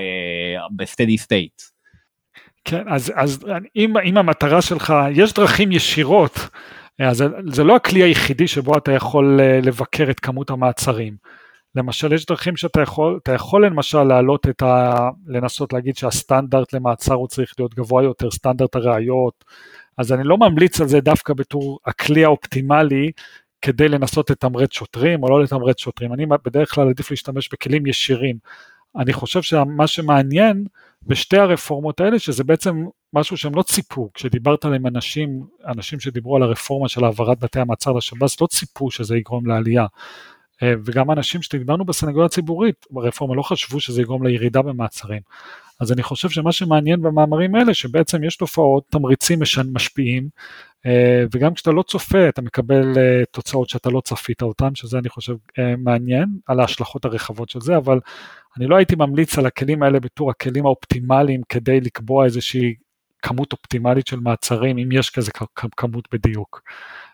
Speaker 2: ב steady state.
Speaker 1: כן, אז, אז אם, אם המטרה שלך, יש דרכים ישירות, אז זה, זה לא הכלי היחידי שבו אתה יכול לבקר את כמות המעצרים. למשל יש דרכים שאתה יכול, אתה יכול למשל להעלות את ה... לנסות להגיד שהסטנדרט למעצר הוא צריך להיות גבוה יותר, סטנדרט הראיות, אז אני לא ממליץ על זה דווקא בתור הכלי האופטימלי כדי לנסות לתמרץ שוטרים או לא לתמרץ שוטרים, אני בדרך כלל עדיף להשתמש בכלים ישירים. אני חושב שמה שמעניין בשתי הרפורמות האלה, שזה בעצם משהו שהם לא ציפו, כשדיברת עם אנשים, אנשים שדיברו על הרפורמה של העברת בתי המעצר לשב"ס, לא ציפו שזה יגרום לעלייה. אה, וגם אנשים שדיברנו בסנגוריה הציבורית ברפורמה לא חשבו שזה יגרום לירידה במעצרים. אז אני חושב שמה שמעניין במאמרים האלה, שבעצם יש תופעות, תמריצים משפיעים, אה, וגם כשאתה לא צופה אתה מקבל אה, תוצאות שאתה לא צפית אותן, שזה אני חושב מעניין, על ההשלכות הרחבות של זה, אבל אני לא הייתי ממליץ על הכלים האלה בתור הכלים האופטימליים כדי לקבוע איזושהי כמות אופטימלית של מעצרים, אם יש כזה כמות בדיוק.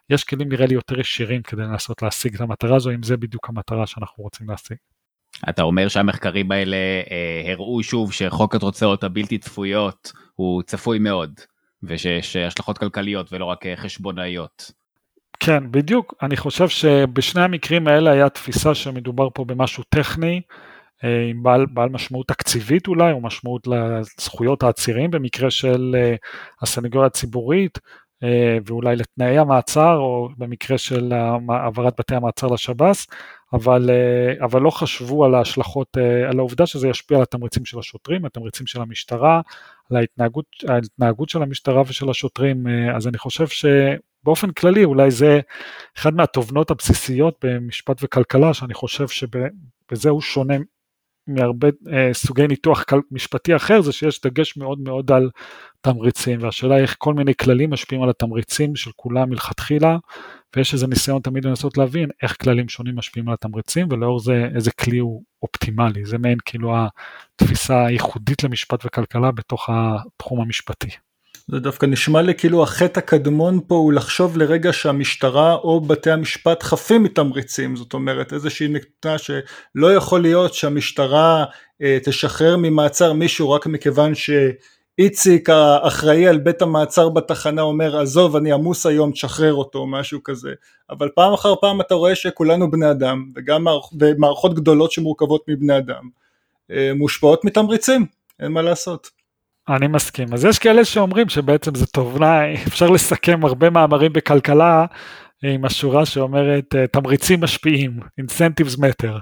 Speaker 1: יש כלים נראה לי יותר ישירים כדי לנסות להשיג את המטרה הזו, אם זה בדיוק המטרה שאנחנו רוצים להשיג.
Speaker 2: אתה אומר שהמחקרים האלה אה, הראו שוב שחוק התוצאות הבלתי צפויות הוא צפוי מאוד, ושיש השלכות כלכליות ולא רק אה, חשבונאיות.
Speaker 1: כן, בדיוק. אני חושב שבשני המקרים האלה היה תפיסה שמדובר פה במשהו טכני, אה, עם בעל, בעל משמעות תקציבית אולי, או משמעות לזכויות העצירים, במקרה של אה, הסנגוריה הציבורית, ואולי לתנאי המעצר, או במקרה של העברת בתי המעצר לשב"ס, אבל, אבל לא חשבו על ההשלכות, על העובדה שזה ישפיע על התמריצים של השוטרים, התמריצים של המשטרה, על ההתנהגות, ההתנהגות של המשטרה ושל השוטרים, אז אני חושב שבאופן כללי אולי זה אחד מהתובנות הבסיסיות במשפט וכלכלה, שאני חושב שבזה הוא שונה מהרבה אה, סוגי ניתוח משפטי אחר זה שיש דגש מאוד מאוד על תמריצים והשאלה היא איך כל מיני כללים משפיעים על התמריצים של כולם מלכתחילה ויש איזה ניסיון תמיד לנסות להבין איך כללים שונים משפיעים על התמריצים ולאור זה איזה כלי הוא אופטימלי זה מעין כאילו התפיסה הייחודית למשפט וכלכלה בתוך התחום המשפטי.
Speaker 3: זה דווקא נשמע לי כאילו החטא הקדמון פה הוא לחשוב לרגע שהמשטרה או בתי המשפט חפים מתמריצים, זאת אומרת איזושהי נקודה שלא יכול להיות שהמשטרה אה, תשחרר ממעצר מישהו רק מכיוון שאיציק האחראי על בית המעצר בתחנה אומר עזוב אני עמוס היום תשחרר אותו או משהו כזה, אבל פעם אחר פעם אתה רואה שכולנו בני אדם וגם מערכות גדולות שמורכבות מבני אדם אה, מושפעות מתמריצים, אין מה לעשות.
Speaker 1: אני מסכים. אז יש כאלה שאומרים שבעצם זה תובנה, אפשר לסכם הרבה מאמרים בכלכלה עם השורה שאומרת אה, תמריצים משפיעים, incentives matter.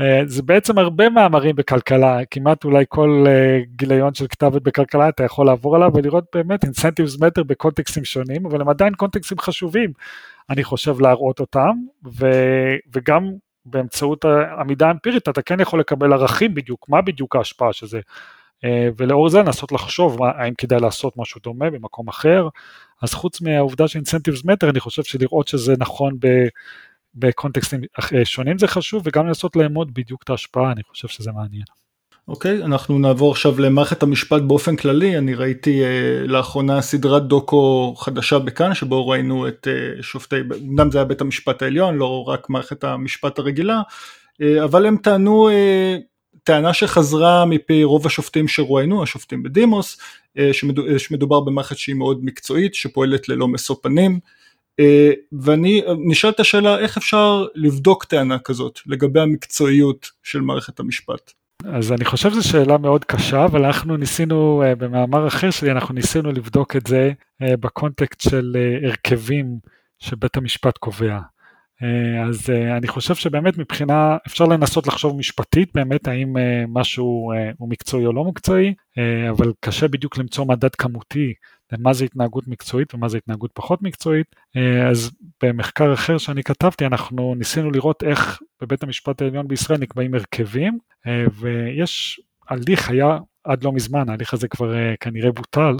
Speaker 1: אה, זה בעצם הרבה מאמרים בכלכלה, כמעט אולי כל אה, גיליון של כתב עת בכלכלה אתה יכול לעבור עליו ולראות באמת incentives matter בקונטקסטים שונים, אבל הם עדיין קונטקסטים חשובים, אני חושב להראות אותם, ו, וגם באמצעות עמידה אמפירית אתה כן יכול לקבל ערכים בדיוק, מה בדיוק ההשפעה של זה. אה, ולאור זה לנסות לחשוב האם כדאי לעשות משהו דומה במקום אחר. אז חוץ מהעובדה שאינסנטיבס מטר, אני חושב שלראות שזה נכון בקונטקסטים שונים זה חשוב, וגם לנסות לאמוד בדיוק את ההשפעה, אני חושב שזה מעניין.
Speaker 3: אוקיי, okay, אנחנו נעבור עכשיו למערכת המשפט באופן כללי, אני ראיתי uh, לאחרונה סדרת דוקו חדשה בכאן, שבו ראינו את uh, שופטי, אמנם זה היה בית המשפט העליון, לא רק מערכת המשפט הרגילה, uh, אבל הם טענו uh, טענה שחזרה מפי רוב השופטים שרואיינו, השופטים בדימוס, אה, שמדובר במערכת שהיא מאוד מקצועית, שפועלת ללא משוא פנים, אה, ואני נשאל את השאלה איך אפשר לבדוק טענה כזאת לגבי המקצועיות של מערכת המשפט.
Speaker 1: אז אני חושב שזו שאלה מאוד קשה, אבל אנחנו ניסינו, אה, במאמר אחר שלי, אנחנו ניסינו לבדוק את זה בקונטקסט של הרכבים שבית המשפט קובע. אה, אז אה, אני חושב שבאמת מבחינה, אפשר לנסות לחשוב משפטית באמת האם אה, משהו הוא מקצועי או לא מקצועי, אבל קשה בדיוק למצוא מדד כמותי למה זה התנהגות מקצועית ומה זה התנהגות פחות מקצועית. אז במחקר אחר שאני כתבתי אנחנו ניסינו לראות איך בבית המשפט העליון בישראל נקבעים הרכבים, ויש הליך היה עד לא מזמן, ההליך הזה כבר כנראה בוטל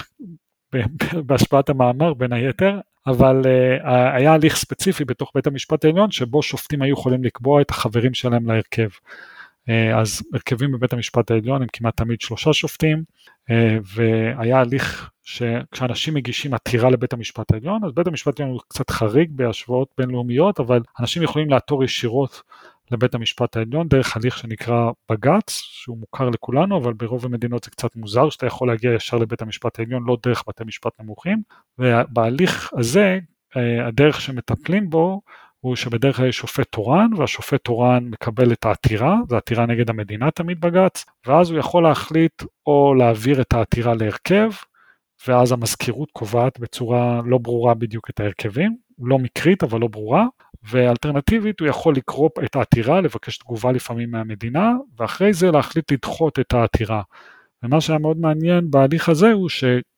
Speaker 1: בהשפעת המאמר בין היתר, אבל uh, היה הליך ספציפי בתוך בית המשפט העליון שבו שופטים היו יכולים לקבוע את החברים שלהם להרכב. Uh, אז הרכבים בבית המשפט העליון הם כמעט תמיד שלושה שופטים, uh, והיה הליך שכשאנשים מגישים עתירה לבית המשפט העליון, אז בית המשפט העליון הוא קצת חריג בהשוואות בינלאומיות, אבל אנשים יכולים לעתור ישירות לבית המשפט העליון דרך הליך שנקרא בג"ץ, שהוא מוכר לכולנו, אבל ברוב המדינות זה קצת מוזר שאתה יכול להגיע ישר לבית המשפט העליון, לא דרך בתי משפט נמוכים, ובהליך הזה, אה, הדרך שמטפלים בו, הוא שבדרך כלל יש שופט תורן, והשופט תורן מקבל את העתירה, זו עתירה נגד המדינה תמיד בג"ץ, ואז הוא יכול להחליט או להעביר את העתירה להרכב, ואז המזכירות קובעת בצורה לא ברורה בדיוק את ההרכבים, לא מקרית אבל לא ברורה, ואלטרנטיבית הוא יכול לקרוא את העתירה, לבקש תגובה לפעמים מהמדינה, ואחרי זה להחליט לדחות את העתירה. ומה שהיה מאוד מעניין בהליך הזה הוא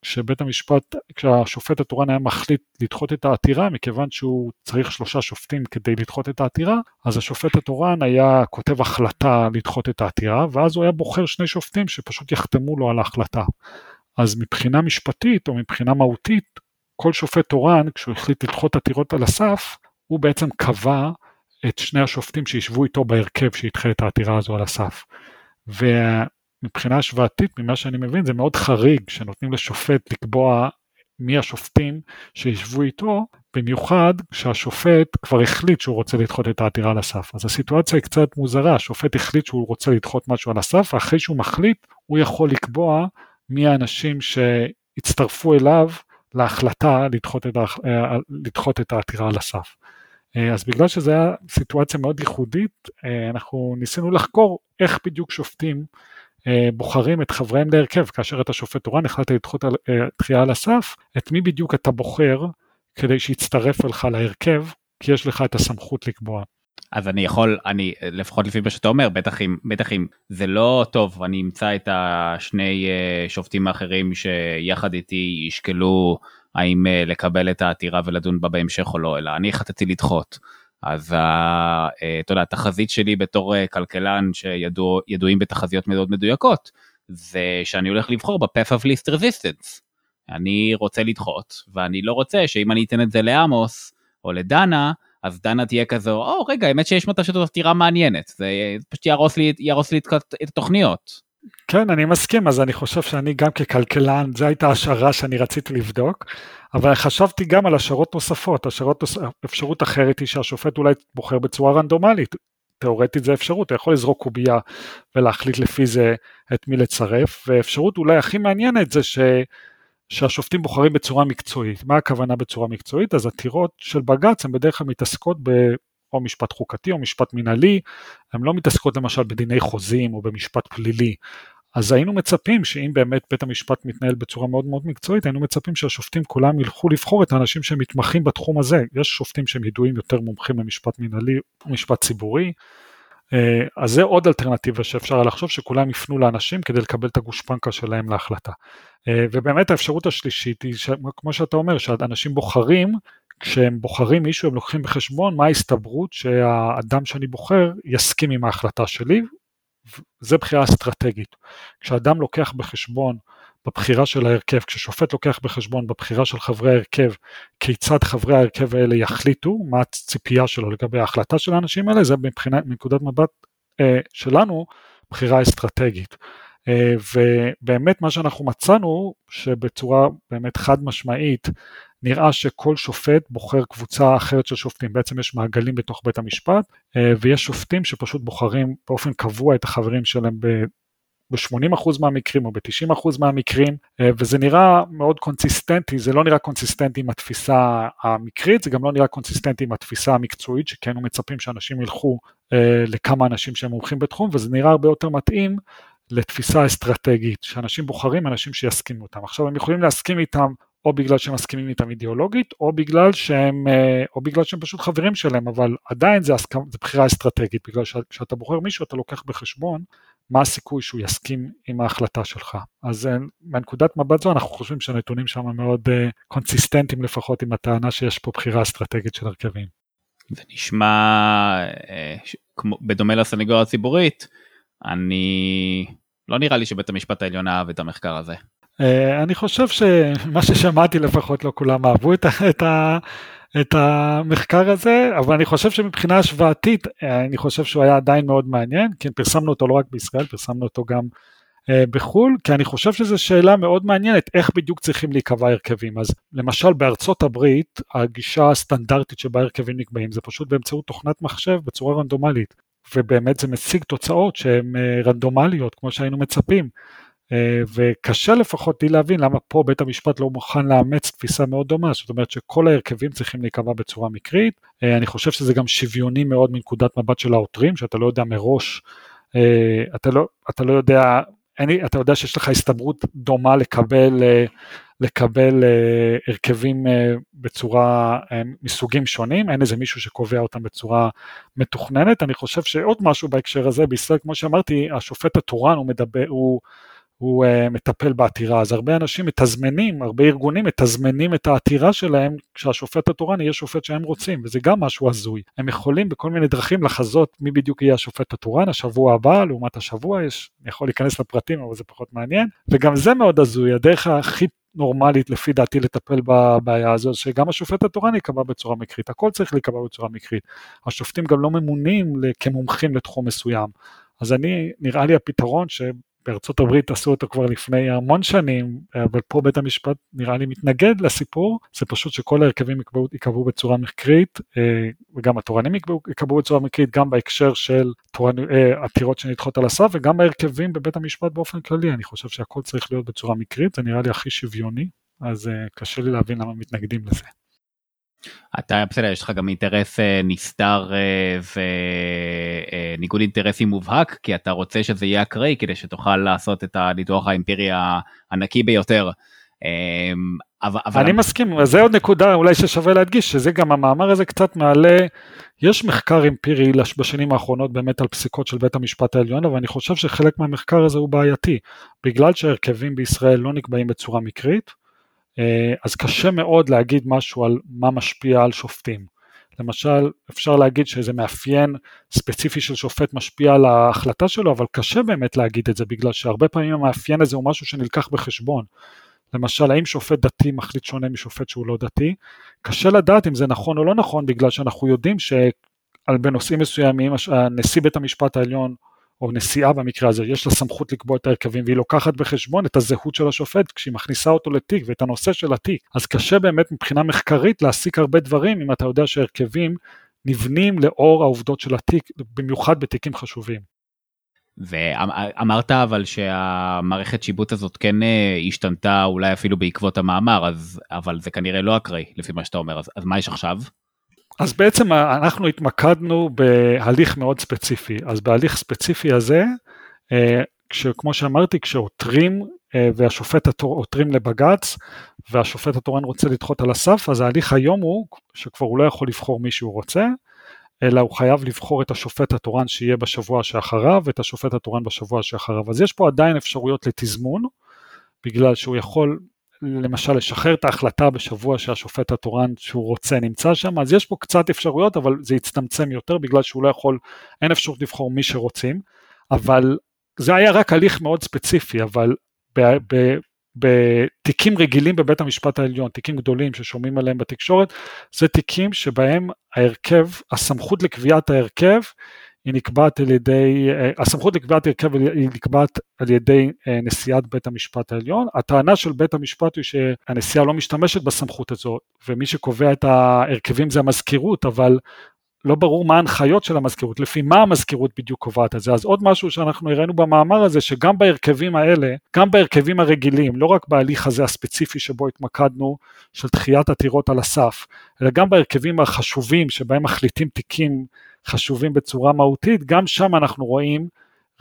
Speaker 1: שבית המשפט, כשהשופט התורן היה מחליט לדחות את העתירה, מכיוון שהוא צריך שלושה שופטים כדי לדחות את העתירה, אז השופט התורן היה כותב החלטה לדחות את העתירה, ואז הוא היה בוחר שני שופטים שפשוט יחתמו לו על ההחלטה. אז מבחינה משפטית או מבחינה מהותית, כל שופט תורן, כשהוא החליט לדחות עתירות על הסף, הוא בעצם קבע את שני השופטים שישבו איתו בהרכב שידחה את העתירה הזו על הסף. ומבחינה השוואתית, ממה שאני מבין, זה מאוד חריג שנותנים לשופט לקבוע מי השופטים שישבו איתו, במיוחד כשהשופט כבר החליט שהוא רוצה לדחות את העתירה על הסף. אז הסיטואציה היא קצת מוזרה, השופט החליט שהוא רוצה לדחות משהו על הסף, ואחרי שהוא מחליט, הוא יכול לקבוע מי האנשים שהצטרפו אליו להחלטה לדחות את, אה, לדחות את העתירה על הסף. אה, אז בגלל שזו הייתה סיטואציה מאוד ייחודית, אה, אנחנו ניסינו לחקור איך בדיוק שופטים בוחרים את חבריהם להרכב, כאשר אתה שופט תורן, החלטת לדחות תחייה על הסף, את מי בדיוק אתה בוחר כדי שיצטרף אליך להרכב, כי יש לך את הסמכות לקבוע.
Speaker 2: אז אני יכול, אני, לפחות לפי מה שאתה אומר, בטח אם, בטח אם זה לא טוב, אני אמצא את השני uh, שופטים האחרים שיחד איתי ישקלו האם uh, לקבל את העתירה ולדון בה בהמשך או לא, אלא אני החלטתי לדחות. אז uh, אתה יודע, התחזית שלי בתור כלכלן שידועים בתחזיות מאוד מדויקות, זה שאני הולך לבחור ב-path of least resistance. אני רוצה לדחות, ואני לא רוצה שאם אני אתן את זה לעמוס או לדנה, אז דנה תהיה כזו, או רגע, האמת שיש מצב שזו עתירה מעניינת, זה פשוט יהרוס לי, יהרוס לי את התוכניות.
Speaker 1: כן, אני מסכים, אז אני חושב שאני גם ככלכלן, זו הייתה השערה שאני רציתי לבדוק, אבל חשבתי גם על השערות נוספות, השערות, אפשרות אחרת היא שהשופט אולי בוחר בצורה רנדומלית, תאורטית זה אפשרות, אתה יכול לזרוק קובייה ולהחליט לפי זה את מי לצרף, ואפשרות אולי הכי מעניינת זה ש... שהשופטים בוחרים בצורה מקצועית. מה הכוונה בצורה מקצועית? אז עתירות של בג"ץ הן בדרך כלל מתעסקות ב... או משפט חוקתי או משפט מנהלי, הן לא מתעסקות למשל בדיני חוזים או במשפט פלילי. אז היינו מצפים שאם באמת בית המשפט מתנהל בצורה מאוד מאוד מקצועית, היינו מצפים שהשופטים כולם ילכו לבחור את האנשים שמתמחים בתחום הזה. יש שופטים שהם ידועים יותר מומחים במשפט מנהלי ומשפט ציבורי, אז זה עוד אלטרנטיבה שאפשר לחשוב שכולם יפנו לאנשים כדי לקבל את הגושפנקה שלהם להחלטה. אה, ובאמת האפשרות השלישית היא, כמו שאתה אומר, שאנשים בוחרים, כשהם בוחרים מישהו הם לוקחים בחשבון מה ההסתברות שהאדם שאני בוחר יסכים עם ההחלטה שלי, זה בחירה אסטרטגית. כשאדם לוקח בחשבון בבחירה של ההרכב, כששופט לוקח בחשבון בבחירה של חברי ההרכב, כיצד חברי ההרכב האלה יחליטו, מה הציפייה שלו לגבי ההחלטה של האנשים האלה, זה מבחינת, מנקודת מבט אה, שלנו, בחירה אסטרטגית. אה, ובאמת מה שאנחנו מצאנו, שבצורה באמת חד משמעית, נראה שכל שופט בוחר קבוצה אחרת של שופטים, בעצם יש מעגלים בתוך בית המשפט, אה, ויש שופטים שפשוט בוחרים באופן קבוע את החברים שלהם ב-80% מהמקרים או ב-90% מהמקרים, אה, וזה נראה מאוד קונסיסטנטי, זה לא נראה קונסיסטנטי עם התפיסה המקרית, זה גם לא נראה קונסיסטנטי עם התפיסה המקצועית, שכן מצפים שאנשים ילכו אה, לכמה אנשים שהם מומחים בתחום, וזה נראה הרבה יותר מתאים לתפיסה אסטרטגית, שאנשים בוחרים אנשים שיסכימו איתם. עכשיו הם יכולים להסכים איתם או בגלל שהם מסכימים איתם אידיאולוגית, או בגלל שהם, אה, או בגלל שהם פשוט חברים שלהם, אבל עדיין זה, הסכם, זה בחירה אסטרטגית, בגלל שכשאתה בוחר מישהו אתה לוקח בחשבון מה הסיכוי שהוא יסכים עם ההחלטה שלך. אז אה, מנקודת מבט זו אנחנו חושבים שהנתונים שם מאוד uh, קונסיסטנטיים לפחות עם הטענה שיש פה בחירה אסטרטגית של הרכבים.
Speaker 2: זה נשמע אה, כמו, בדומה לסנגוריה הציבורית, אני לא נראה לי שבית המשפט העליון אהב את המחקר הזה.
Speaker 1: אה, אני חושב שמה ששמעתי לפחות לא כולם אהבו את, את, את המחקר הזה, אבל אני חושב שמבחינה השוואתית, אה, אני חושב שהוא היה עדיין מאוד מעניין, כי פרסמנו אותו לא רק בישראל, פרסמנו אותו גם אה, בחו"ל, כי אני חושב שזו שאלה מאוד מעניינת, איך בדיוק צריכים להיקבע הרכבים. אז למשל בארצות הברית, הגישה הסטנדרטית שבה הרכבים נקבעים זה פשוט באמצעות תוכנת מחשב בצורה רנדומלית, ובאמת זה משיג תוצאות שהן רנדומליות, כמו שהיינו מצפים. אה, וקשה לפחות לי להבין למה פה בית המשפט לא מוכן לאמץ תפיסה מאוד דומה, זאת אומרת שכל ההרכבים צריכים להיקבע בצורה מקרית, אה, אני חושב שזה גם שוויוני מאוד מנקודת מבט של העותרים, שאתה לא יודע מראש, אה, אתה לא, אתה לא יודע, אני, אתה יודע שיש לך הסתברות דומה לקבל, לקבל הרכבים בצורה, מסוגים שונים, אין איזה מישהו שקובע אותם בצורה מתוכננת, אני חושב שעוד משהו בהקשר הזה, בישראל כמו שאמרתי, השופט התורן הוא מדבר, הוא הוא uh, מטפל בעתירה. אז הרבה אנשים מתזמנים, הרבה ארגונים מתזמנים את העתירה שלהם כשהשופט התורן יהיה שופט שהם רוצים, וזה גם משהו הזוי. הם יכולים בכל מיני דרכים לחזות מי בדיוק יהיה השופט התורן השבוע הבא לעומת השבוע, יש, אני יכול להיכנס לפרטים אבל זה פחות מעניין, וגם זה מאוד הזוי, הדרך הכי נורמלית לפי דעתי לטפל בבעיה הזו, שגם השופט התורן ייקבע בצורה מקרית, הכל צריך להיקבע בצורה מקרית. השופטים גם לא ממונים כמומחים לתחום מסוים. אז אני, נראה לי הפתרון. בארצות הברית עשו אותו כבר לפני המון שנים, אבל פה בית המשפט נראה לי מתנגד לסיפור, זה פשוט שכל ההרכבים ייקבעו בצורה מקרית, אה, וגם התורנים ייקבעו בצורה מקרית, גם בהקשר של תורנ... אה, עתירות שנדחות על הסף, וגם בהרכבים בבית המשפט באופן כללי, אני חושב שהכל צריך להיות בצורה מקרית, זה נראה לי הכי שוויוני, אז אה, קשה לי להבין למה מתנגדים לזה.
Speaker 2: אתה בסדר, יש לך גם אינטרס אה, נסתר וניגוד אינטרסים מובהק, כי אתה רוצה שזה יהיה אקראי כדי שתוכל לעשות את הניתוח האמפירי הנקי ביותר.
Speaker 1: אמ, אבל, אבל... אני מסכים, זה עוד נקודה אולי ששווה להדגיש, שזה גם המאמר הזה קצת מעלה, יש מחקר אמפירי בשנים האחרונות באמת על פסיקות של בית המשפט העליון, אבל אני חושב שחלק מהמחקר הזה הוא בעייתי, בגלל שהרכבים בישראל לא נקבעים בצורה מקרית, אה, אז קשה מאוד להגיד משהו על מה משפיע על שופטים. למשל, אפשר להגיד שאיזה מאפיין ספציפי של שופט משפיע על ההחלטה שלו, אבל קשה באמת להגיד את זה, בגלל שהרבה פעמים המאפיין הזה הוא משהו שנלקח בחשבון. למשל, האם שופט דתי מחליט שונה משופט שהוא לא דתי? קשה לדעת אם זה נכון או לא נכון, בגלל שאנחנו יודעים שבנושאים מסוימים נשיא בית המשפט העליון, או נשיאה במקרה הזה, יש לה סמכות לקבוע את ההרכבים והיא לוקחת בחשבון את הזהות של השופט כשהיא מכניסה אותו לתיק ואת הנושא של התיק. אז קשה באמת מבחינה מחקרית להסיק הרבה דברים אם אתה יודע שהרכבים נבנים לאור העובדות של התיק, במיוחד בתיקים חשובים.
Speaker 2: ואמרת אבל שהמערכת שיבוט הזאת כן אה, השתנתה אולי אפילו בעקבות המאמר, אז, אבל זה כנראה לא אקראי לפי מה שאתה אומר, אז, אז מה יש עכשיו?
Speaker 1: אז בעצם אנחנו התמקדנו בהליך מאוד ספציפי, אז בהליך ספציפי הזה, אה, כמו שאמרתי, כשעותרים אה, והשופט עותרים לבג"ץ והשופט התורן רוצה לדחות על הסף, אז ההליך היום הוא שכבר הוא לא יכול לבחור מי שהוא רוצה, אלא הוא חייב לבחור את השופט התורן שיהיה בשבוע שאחריו ואת השופט התורן בשבוע שאחריו. אז יש פה עדיין אפשרויות לתזמון, בגלל שהוא יכול למשל לשחרר את ההחלטה בשבוע שהשופט התורן שהוא רוצה נמצא שם, אז יש פה קצת אפשרויות, אבל זה יצטמצם יותר בגלל שהוא לא יכול, אין אפשרות לבחור מי שרוצים, אבל זה היה רק הליך מאוד ספציפי, אבל בתיקים רגילים בבית המשפט העליון, תיקים גדולים ששומעים עליהם בתקשורת, זה תיקים שבהם ההרכב, הסמכות לקביעת ההרכב היא נקבעת על ידי, אה, הסמכות לקביעת הרכב היא נקבעת על ידי אה, נשיאת בית המשפט העליון. הטענה של בית המשפט היא שהנשיאה לא משתמשת בסמכות הזאת, ומי שקובע את ההרכבים זה המזכירות, אבל לא ברור מה ההנחיות של המזכירות, לפי מה המזכירות בדיוק קובעת את זה. אז עוד משהו שאנחנו הראינו במאמר הזה, שגם בהרכבים האלה, גם בהרכבים הרגילים, לא רק בהליך הזה הספציפי שבו התמקדנו, של דחיית עתירות על הסף, אלא גם בהרכבים החשובים שבהם מחליטים תיקים חשובים בצורה מהותית, גם שם אנחנו רואים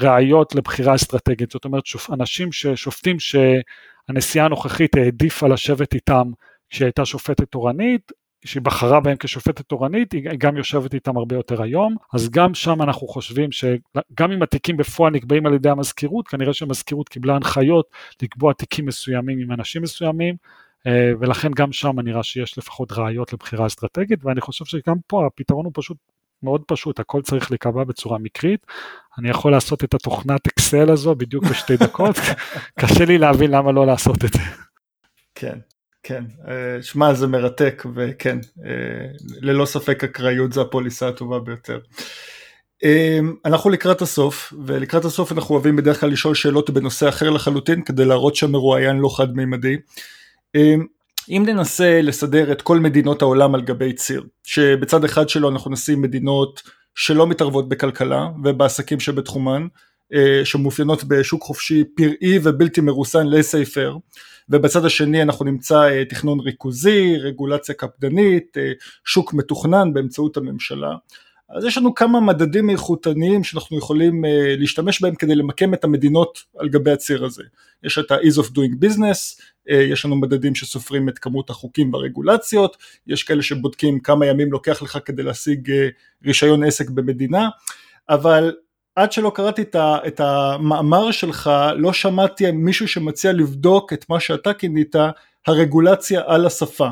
Speaker 1: ראיות לבחירה אסטרטגית. זאת אומרת, אנשים ששופטים שהנשיאה הנוכחית העדיפה לשבת איתם כשהיא הייתה שופטת תורנית, שהיא בחרה בהם כשופטת תורנית, היא גם יושבת איתם הרבה יותר היום, אז גם שם אנחנו חושבים שגם אם התיקים בפועל נקבעים על ידי המזכירות, כנראה שהמזכירות קיבלה הנחיות לקבוע תיקים מסוימים עם אנשים מסוימים, אה, ולכן גם שם נראה שיש לפחות ראיות לבחירה אסטרטגית, ואני חושב שגם פה הפתרון הוא פשוט מאוד פשוט, הכל צריך להיקבע בצורה מקרית. אני יכול לעשות את התוכנת אקסל הזו בדיוק בשתי דקות, קשה לי להבין למה לא לעשות את זה.
Speaker 3: כן, כן, אה, שמע זה מרתק וכן, אה, ללא ספק אקראיות זה הפוליסה הטובה ביותר. אה, אנחנו לקראת הסוף, ולקראת הסוף אנחנו אוהבים בדרך כלל לשאול שאלות בנושא אחר לחלוטין, כדי להראות שהמרואיין לא חד מימדי. אם ננסה לסדר את כל מדינות העולם על גבי ציר, שבצד אחד שלו אנחנו נשים מדינות שלא מתערבות בכלכלה ובעסקים שבתחומן, שמאופיינות בשוק חופשי פראי ובלתי מרוסן לסייפר, ובצד השני אנחנו נמצא אה, תכנון ריכוזי, רגולציה קפדנית, אה, שוק מתוכנן באמצעות הממשלה. אז יש לנו כמה מדדים איכותניים שאנחנו יכולים אה, להשתמש בהם כדי למקם את המדינות על גבי הציר הזה. יש את ה-ease of doing business, יש לנו מדדים שסופרים את כמות החוקים והרגולציות, יש כאלה שבודקים כמה ימים לוקח לך כדי להשיג רישיון עסק במדינה, אבל עד שלא קראתי את המאמר שלך לא שמעתי מישהו שמציע לבדוק את מה שאתה כינית הרגולציה על השפה.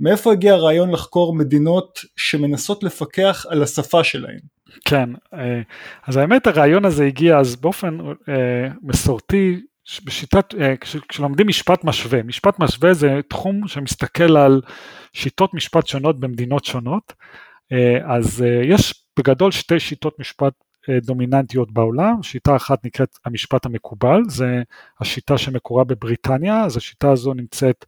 Speaker 3: מאיפה הגיע הרעיון לחקור מדינות שמנסות לפקח על השפה שלהן?
Speaker 1: כן, אה, אז האמת הרעיון הזה הגיע אז באופן אה, מסורתי בשיטת, אה, כשלומדים משפט משווה, משפט משווה זה תחום שמסתכל על שיטות משפט שונות במדינות שונות, אז יש בגדול שתי שיטות משפט דומיננטיות בעולם, שיטה אחת נקראת המשפט המקובל, זה השיטה שמקורה בבריטניה, אז השיטה הזו נמצאת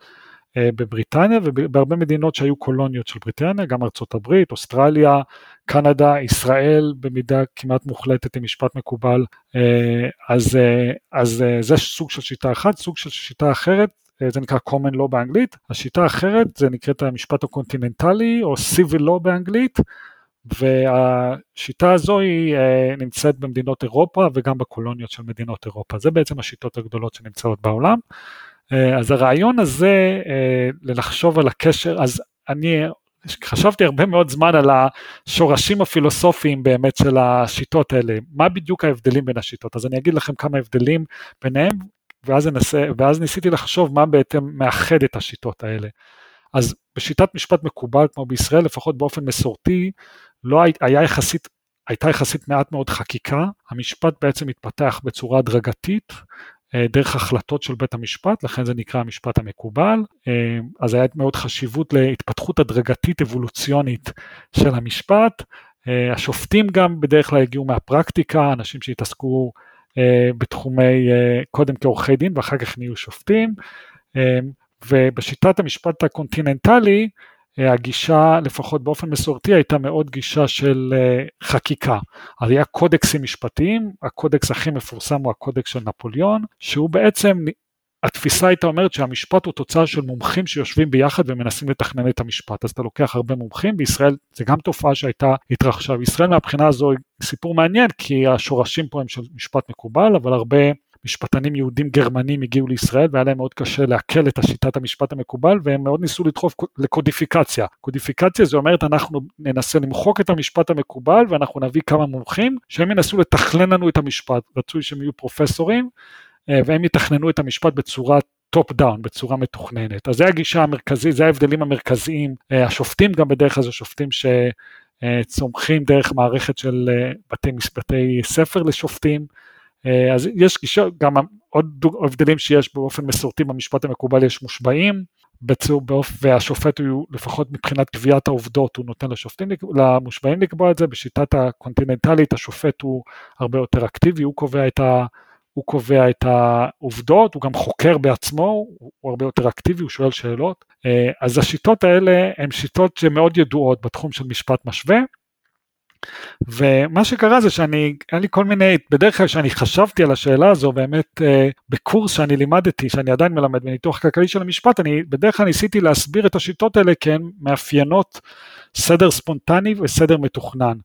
Speaker 1: בבריטניה ובהרבה מדינות שהיו קולוניות של בריטניה, גם ארצות הברית, אוסטרליה, קנדה, ישראל במידה כמעט מוחלטת עם משפט מקובל, אה, אז, אה, אז זה סוג של שיטה אחת, סוג של שיטה אחרת זה נקרא common law באנגלית, השיטה האחרת זה נקראת המשפט הקונטיננטלי או civil law באנגלית, והשיטה הזו היא נמצאת במדינות אירופה וגם בקולוניות של מדינות אירופה, זה בעצם השיטות הגדולות שנמצאות בעולם. אז הרעיון הזה ללחשוב על הקשר, אז אני חשבתי הרבה מאוד זמן על השורשים הפילוסופיים באמת של השיטות האלה, מה בדיוק ההבדלים בין השיטות, אז אני אגיד לכם כמה הבדלים ביניהם, ואז, אנסה, ואז ניסיתי לחשוב מה בעצם מאחד את השיטות האלה. אז בשיטת משפט מקובל, כמו בישראל, לפחות באופן מסורתי, לא היה יחסית, הייתה יחסית מעט מאוד חקיקה, המשפט בעצם התפתח בצורה הדרגתית, אה, דרך החלטות של בית המשפט, לכן זה נקרא המשפט המקובל. אה, אז היה מאוד חשיבות להתפתחות הדרגתית אבולוציונית של המשפט. אה, השופטים גם בדרך כלל הגיעו מהפרקטיקה, אנשים שהתעסקו בתחומי, קודם כעורכי דין ואחר כך נהיו שופטים. ובשיטת המשפט הקונטיננטלי, הגישה, לפחות באופן מסורתי, הייתה מאוד גישה של אה, חקיקה. אז היה קודקסים משפטיים, הקודקס הכי מפורסם הוא הקודקס של נפוליאון, שהוא בעצם, התפיסה הייתה אומרת שהמשפט הוא תוצאה של מומחים שיושבים ביחד ומנסים לתכנן את המשפט. אז אתה לוקח הרבה מומחים, בישראל זה גם תופעה שהייתה, התרחשה בישראל מהבחינה הזו סיפור מעניין, כי השורשים פה הם של משפט מקובל, אבל הרבה משפטנים יהודים גרמנים הגיעו לישראל והיה להם מאוד קשה לעכל את השיטת המשפט המקובל והם מאוד ניסו לדחוף לקודיפיקציה. קודיפיקציה זה אומרת אנחנו ננסה למחוק את המשפט המקובל ואנחנו נביא כמה מומחים שהם ינסו לתכנן לנו את המשפט, רצוי שהם יהיו פרופסורים אה, והם יתכננו את המשפט בצורה top down, בצורה מתוכננת. אז זה הגישה המרכזית, זה ההבדלים המרכזיים. אה, השופטים גם בדרך כלל זה שופטים שצומחים דרך מערכת של אה, בתי, בתי ספר לשופטים. אה, אז יש גישה, גם עוד הבדלים שיש באופן מסורתי במשפט המקובל יש מושבעים, בצור, באופ... והשופט הוא לפחות מבחינת קביעת העובדות הוא נותן לשופטים, למושבעים לקבוע את זה, בשיטת הקונטיננטלית השופט הוא הרבה יותר אקטיבי, הוא קובע את, ה... הוא קובע את העובדות, הוא גם חוקר בעצמו, הוא הרבה יותר אקטיבי, הוא שואל שאלות, אה, אז השיטות האלה הן שיטות שמאוד ידועות בתחום של משפט משווה, ומה שקרה זה שאני, היה לי כל מיני, בדרך כלל כשאני חשבתי על השאלה הזו, באמת אה, בקורס שאני לימדתי, שאני עדיין מלמד בניתוח כלכלי של המשפט, אני בדרך כלל ניסיתי להסביר את השיטות האלה כי הן מאפיינות סדר ספונטני וסדר מתוכנן.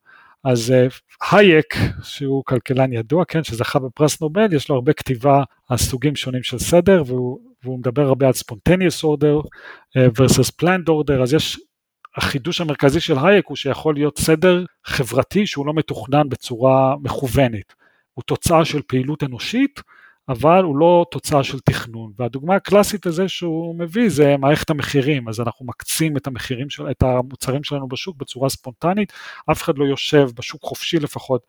Speaker 1: אז אה, הייק, שהוא כלכלן ידוע, כן, שזכה בפרס נובל, יש לו הרבה כתיבה על סוגים שונים של סדר, והוא, והוא מדבר הרבה על spontaneous order versus planned order, אז יש החידוש המרכזי של הייק הוא שיכול להיות סדר חברתי שהוא לא מתוכנן בצורה מכוונת. הוא תוצאה של פעילות אנושית, אבל הוא לא תוצאה של תכנון. והדוגמה הקלאסית לזה שהוא מביא זה מערכת המחירים, אז אנחנו מקצים את המחירים, של, את המוצרים שלנו בשוק בצורה ספונטנית, אף אחד לא יושב בשוק חופשי לפחות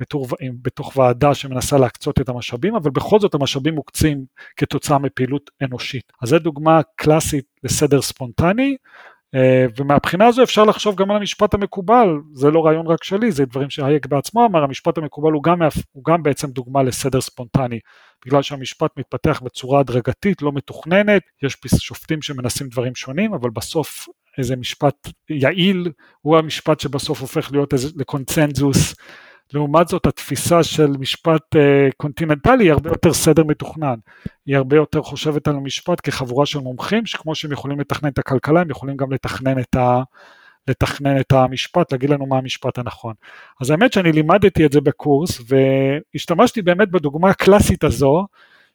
Speaker 1: בתור, בתוך ועדה שמנסה להקצות את המשאבים, אבל בכל זאת המשאבים מוקצים כתוצאה מפעילות אנושית. אז זו דוגמה קלאסית לסדר ספונטני, ומהבחינה הזו אפשר לחשוב גם על המשפט המקובל, זה לא רעיון רק שלי, זה דברים שהייק בעצמו אמר, המשפט המקובל הוא גם, הוא גם בעצם דוגמה לסדר ספונטני, בגלל שהמשפט מתפתח בצורה הדרגתית, לא מתוכננת, יש שופטים שמנסים דברים שונים, אבל בסוף איזה משפט יעיל הוא המשפט שבסוף הופך להיות איזה, לקונצנזוס לעומת זאת התפיסה של משפט אה, קונטיננטלי היא הרבה יותר סדר מתוכנן, היא הרבה יותר חושבת על המשפט כחבורה של מומחים שכמו שהם יכולים לתכנן את הכלכלה הם יכולים גם לתכנן את, ה, לתכנן את המשפט, להגיד לנו מה המשפט הנכון. אז האמת שאני לימדתי את זה בקורס והשתמשתי באמת בדוגמה הקלאסית הזו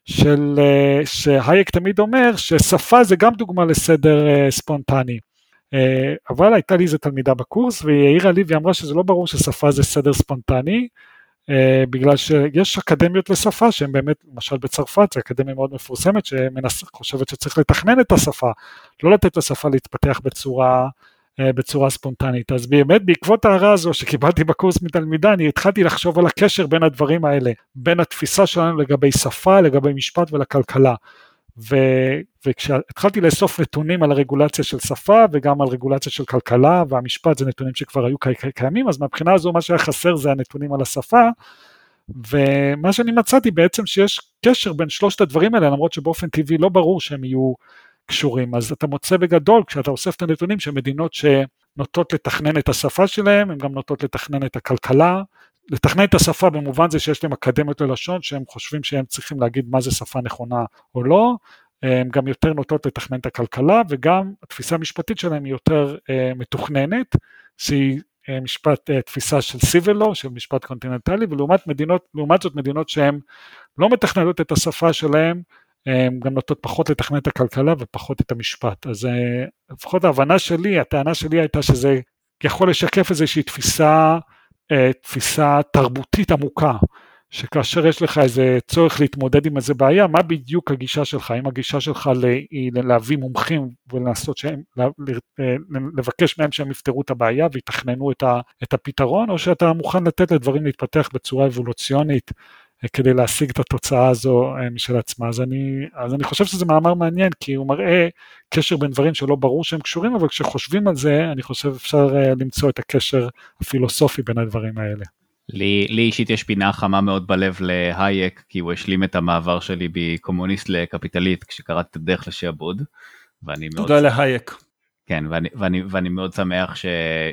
Speaker 1: של, אה, שהייק תמיד אומר ששפה זה גם דוגמה לסדר אה, ספונטני. אה, אבל הייתה לי איזה תלמידה בקורס והיא העירה לי והיא אמרה שזה לא ברור ששפה זה סדר ספונטני, אה, בגלל שיש אקדמיות לשפה שהן באמת, למשל בצרפת, זו אקדמיה מאוד מפורסמת שחושבת שצריך לתכנן את השפה, לא לתת לשפה להתפתח בצורה, אה, בצורה ספונטנית. אז באמת בעקבות ההערה הזו שקיבלתי בקורס מתלמידה, אני התחלתי לחשוב על הקשר בין הדברים האלה, בין התפיסה שלנו לגבי שפה, לגבי משפט ולכלכלה. ו, וכשהתחלתי לאסוף נתונים על הרגולציה של שפה וגם על רגולציה של כלכלה והמשפט זה נתונים שכבר היו קיימים אז מהבחינה הזו מה שהיה חסר זה הנתונים על השפה ומה שאני מצאתי בעצם שיש קשר בין שלושת הדברים האלה למרות שבאופן טבעי לא ברור שהם יהיו קשורים. אז אתה מוצא בגדול כשאתה אוסף את הנתונים שמדינות שנוטות לתכנן את השפה שלהם הן גם נוטות לתכנן את הכלכלה לתכנן את השפה במובן זה שיש להם אקדמיות ללשון שהם חושבים שהם צריכים להגיד מה זה שפה נכונה או לא, הן גם יותר נוטות לתכנן את הכלכלה וגם התפיסה המשפטית שלהן היא יותר מתוכננת, שהיא משפט, תפיסה של law, של משפט קונטיננטלי, ולעומת מדינות, לעומת זאת מדינות שהן לא מתכננות את השפה שלהן, הן גם נוטות פחות לתכנן את הכלכלה ופחות את המשפט. אז לפחות ההבנה שלי, הטענה שלי הייתה שזה יכול לשקף איזושהי תפיסה, תפיסה תרבותית עמוקה, שכאשר יש לך איזה צורך להתמודד עם איזה בעיה, מה בדיוק הגישה שלך? האם הגישה שלך היא להביא מומחים ולנסות שהם, לבקש מהם שהם יפתרו את הבעיה ויתכננו את הפתרון, או שאתה מוכן לתת לדברים להתפתח בצורה אבולוציונית כדי להשיג את התוצאה הזו משל עצמה. אז אני, אז אני חושב שזה מאמר מעניין, כי הוא מראה קשר בין דברים שלא ברור שהם קשורים, אבל כשחושבים על זה, אני חושב אפשר למצוא את הקשר הפילוסופי בין הדברים האלה.
Speaker 2: לי, לי אישית יש פינה חמה מאוד בלב להייק, כי הוא השלים את המעבר שלי מקומוניסט לקפיטליסט כשקראתי את הדרך לשעבוד.
Speaker 3: ואני מאוד... תודה להייק.
Speaker 2: כן, ואני, ואני, ואני מאוד שמח ש,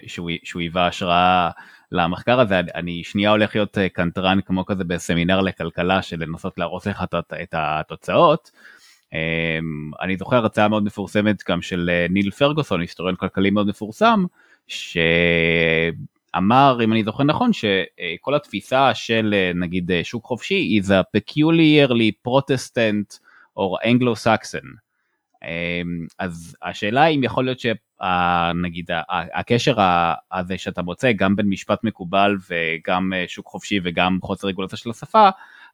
Speaker 2: שהוא, שהוא היווה השראה למחקר הזה. אני שנייה הולך להיות אה, קנטרן כמו כזה בסמינר לכלכלה של לנסות להרוס לך את התוצאות. אמ, אני זוכר הרצאה מאוד מפורסמת גם של אה, ניל פרגוסון, היסטוריון כלכלי מאוד מפורסם, ש... אמר, אם אני זוכר נכון, שכל התפיסה של אה, נגיד אה, שוק חופשי is a peculiarly Protestant or Anglo-Saxon. אמ, אז השאלה אם יכול להיות שנגיד הקשר הזה שאתה מוצא גם בין משפט מקובל וגם אה, שוק חופשי וגם חוסר רגולציה של השפה,